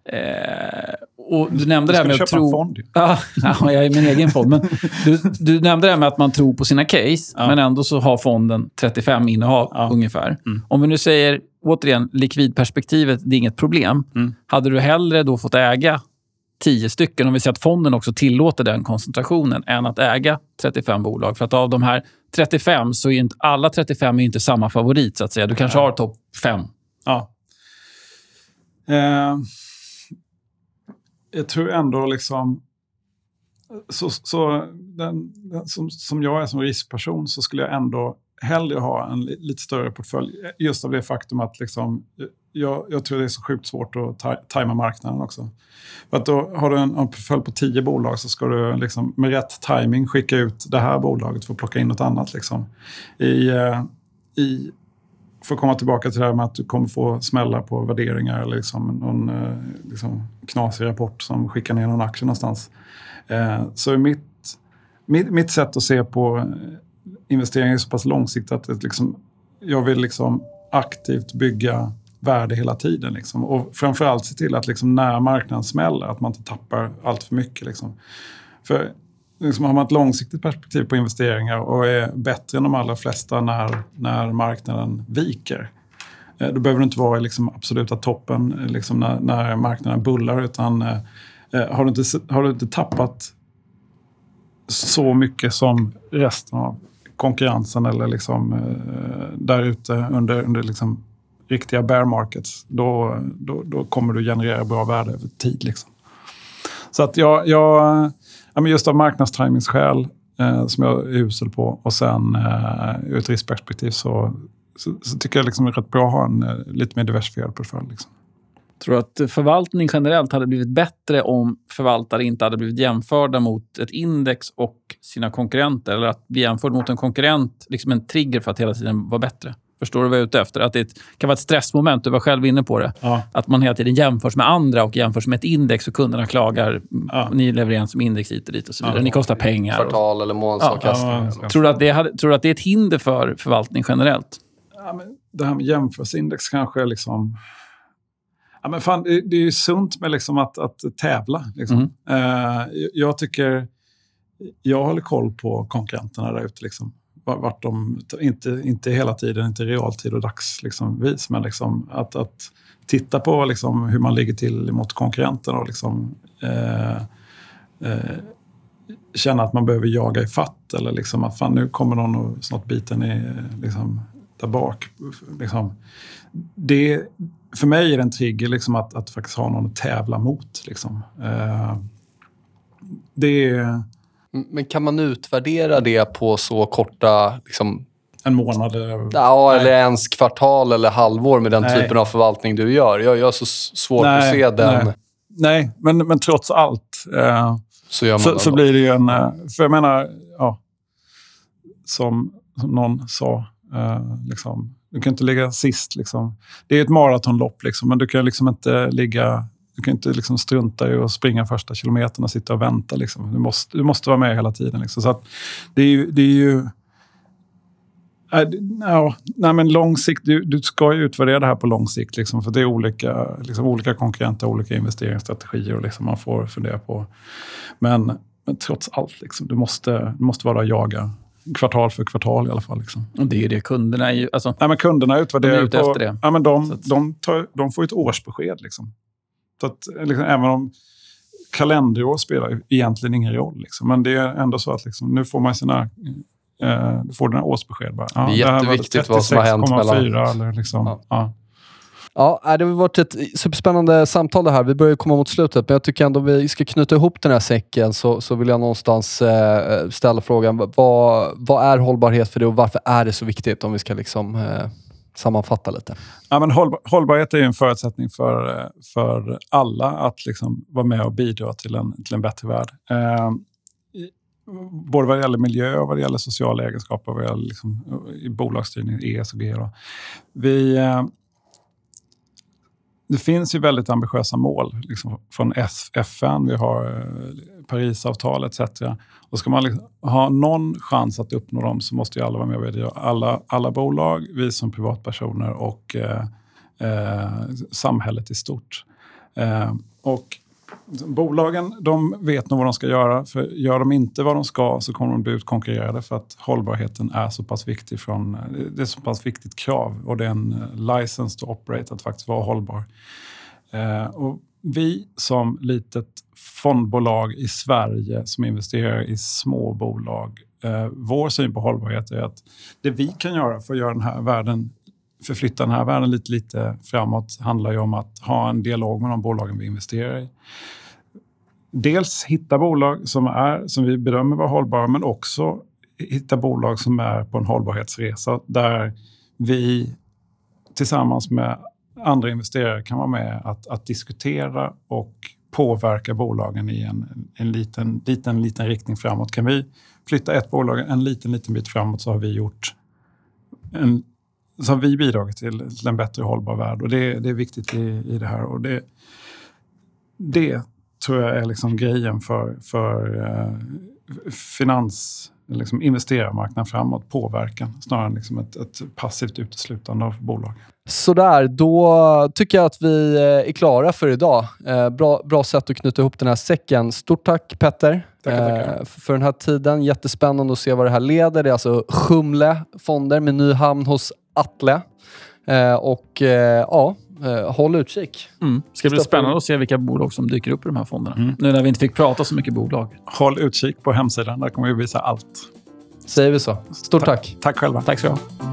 Eh, och du nämnde det här Ska med att köpa en tro... fond? Ja, ja, jag är min egen fond. Men du, du nämnde det här med att man tror på sina case, Ja. men ändå så har fonden 35 innehav Ja. ungefär. Mm. Om vi nu säger, återigen, likvidperspektivet, det är inget problem. Mm. Hade du hellre då fått äga 10 stycken, om vi säger att fonden också tillåter den koncentrationen, än att äga 35 bolag? För att av de här 35 så är inte alla 35 är inte samma favorit, så att säga. Du kanske har topp 5. Ja. Eh, jag tror ändå liksom... Så, så den, den, som, som jag är som riskperson så skulle jag ändå hellre ha en li, lite större portfölj. Just av det faktum att liksom, jag, jag tror det är så sjukt svårt att taj tajma marknaden också. För att då har du en, en portfölj på tio bolag så ska du liksom, med rätt timing skicka ut det här bolaget för att plocka in något annat. Liksom. I, eh, i för att komma tillbaka till det här med att du kommer få smälla på värderingar eller liksom någon eh, liksom knasig rapport som skickar ner någon aktie någonstans. Eh, så är mitt, mitt, mitt sätt att se på investeringar är så pass långsiktigt att liksom, jag vill liksom aktivt bygga värde hela tiden. Liksom. Och framförallt se till att liksom när marknaden smäller, att man inte tappar allt för mycket. Liksom. För liksom har man ett långsiktigt perspektiv på investeringar och är bättre än de allra flesta när, när marknaden viker. Eh, då behöver du inte vara i liksom absoluta toppen eh, liksom när, när marknaden bullar utan eh, eh har, du inte, har du inte tappat så mycket som resten av konkurrensen eller liksom, eh, där ute under, under liksom riktiga bear markets, då, då, då kommer du generera bra värde över tid. Liksom. Så att jag, jag ja, men just av marknadstimingsskäl eh, som jag är usel på och sen eh, ur ett riskperspektiv så, så, så, tycker jag liksom det är rätt bra att ha en eh, lite mer diversifierad portfölj. Liksom. Tror du att förvaltning generellt hade blivit bättre om förvaltare inte hade blivit jämförda mot ett index och sina konkurrenter? Eller att bli jämförd mot en konkurrent, liksom en trigger för att hela tiden vara bättre? Förstår du vad jag är ute efter? Att det kan vara ett stressmoment. Du var själv inne på det. Ja. Att man hela tiden jämförs med andra och jämförs med ett index och kunderna klagar. Ja. Ni levererar som index hit och dit och så vidare. Ja. Ni kostar pengar. Kvartal eller månadsavkastning. Tror, du att det tror du att det är ett hinder för förvaltning generellt? Ja, men det här med jämförelseindex kanske är liksom... Ja, men fan, det, det är ju sunt med liksom att, att tävla. Liksom. Mm. Uh, jag tycker... Jag håller koll på konkurrenterna där ute. Liksom vart de, inte, inte hela tiden, inte realtid och dagsvis, liksom, men liksom att, att titta på liksom hur man ligger till mot konkurrenterna och liksom, eh, eh, känna att man behöver jaga i fatt eller liksom att fan, nu kommer någon och snart biten i, liksom, där bak. Liksom. Det, för mig är det en trigger liksom, att, att faktiskt ha någon att tävla mot. Liksom. Eh, det är men kan man utvärdera det på så korta... Liksom, en månad? Eller, ja, eller ens kvartal eller halvår med den nej. typen av förvaltning du gör. Jag har så svårt nej, att se den. Nej, nej men, men trots allt eh, så, så, så, blir det ju en... Eh, för jag menar, ja, som, som någon sa, eh, liksom, du kan inte ligga sist. Liksom. Det är ett maratonlopp, liksom, men du kan liksom inte ligga du kan inte liksom strunta i att springa första kilometern och sitta och vänta. Liksom. Du, måste, du måste vara med hela tiden. Liksom. Så det är ju... Det är ju äh, ja, nej men lång sikt, du, du ska ju utvärdera det här på lång sikt. Liksom, för det är olika, liksom, olika konkurrenter, olika investeringsstrategier och liksom, man får fundera på. Men, men trots allt, liksom, du, måste, du måste vara och jaga kvartal för kvartal i alla fall. Liksom. Och det är ju det. Kunderna är ju... Alltså, Nej, men kunderna utvärderar de är på, efter det. Ja, men de, att... de, tar, de får ett årsbesked. Liksom. Så att, liksom, även om kalenderår spelar egentligen ingen roll. Liksom. Men det är ändå så att liksom, nu får man sina eh, du får dina årsbesked. Bara. Ja, det är jätteviktigt vad som har hänt mellan... Eller liksom, ja. ja. Ja, det har varit ett superspännande samtal det här. Vi börjar komma mot slutet, men jag tycker ändå vi ska knyta ihop den här säcken så, så vill jag någonstans eh, ställa frågan, vad, vad är hållbarhet för dig och varför är det så viktigt om vi ska liksom, eh, sammanfatta lite? Ja, men hållbar, hållbarhet är en förutsättning för, eh, för alla att liksom vara med och bidra till en, till en bättre värld. Eh, både vad det gäller miljö och vad det gäller sociala egenskaper, vad det gäller liksom, eh, i bolagsstyrning, ESG. Då. Vi, eh, det finns ju väldigt ambitiösa mål liksom, från FN. Vi har Parisavtalet Parisavtal etc. Och ska man liksom ha någon chans att uppnå dem så måste ju alla vara med och bidra. Alla, alla bolag, vi som privatpersoner och eh, eh, samhället i stort. Eh, och Bolagen de vet nog vad de ska göra. För Gör de inte vad de ska så kommer de bli utkonkurrerade för att hållbarheten är så pass viktig. Från, det är så pass viktigt krav och det är en eh, license to operate att faktiskt vara hållbar. Eh, och vi som litet fondbolag i Sverige som investerar i små bolag. Eh, vår syn på hållbarhet är att det vi kan göra för att göra den här världen förflytta den här världen lite, lite framåt handlar ju om att ha en dialog med de bolagen vi investerar i. Dels hitta bolag som, är, som vi bedömer vara hållbara, men också hitta bolag som är på en hållbarhetsresa där vi tillsammans med andra investerare kan vara med att, att diskutera och påverka bolagen i en, en liten, liten, liten riktning framåt. Kan vi flytta ett bolag en liten, liten bit framåt så har vi gjort en så har vi bidragit till, till en bättre hållbar värld. Och det, det är viktigt i, i det här. Och det, det tror jag är liksom grejen för, för eh, finans liksom investerarmarknaden framåt, påverkan, snarare än liksom ett, ett passivt uteslutande av bolag. Sådär, då tycker jag att vi eh, är klara för idag. Eh, bra, bra sätt att knyta ihop den här säcken. Stort tack Petter tackar. Eh, för den här tiden. Jättespännande att se vad det här leder. Det är alltså Schumle Fonder med ny hamn hos Atle. Eh, och eh, ja, eh, håll utkik. Mm. Ska det ska bli spännande att se vilka bolag som dyker upp i de här fonderna. Mm. Nu när vi inte fick prata så mycket bolag. Håll utkik på hemsidan. Där kommer vi visa allt. Säger vi så. Stort tack. Tack, tack själva. Tack så mycket.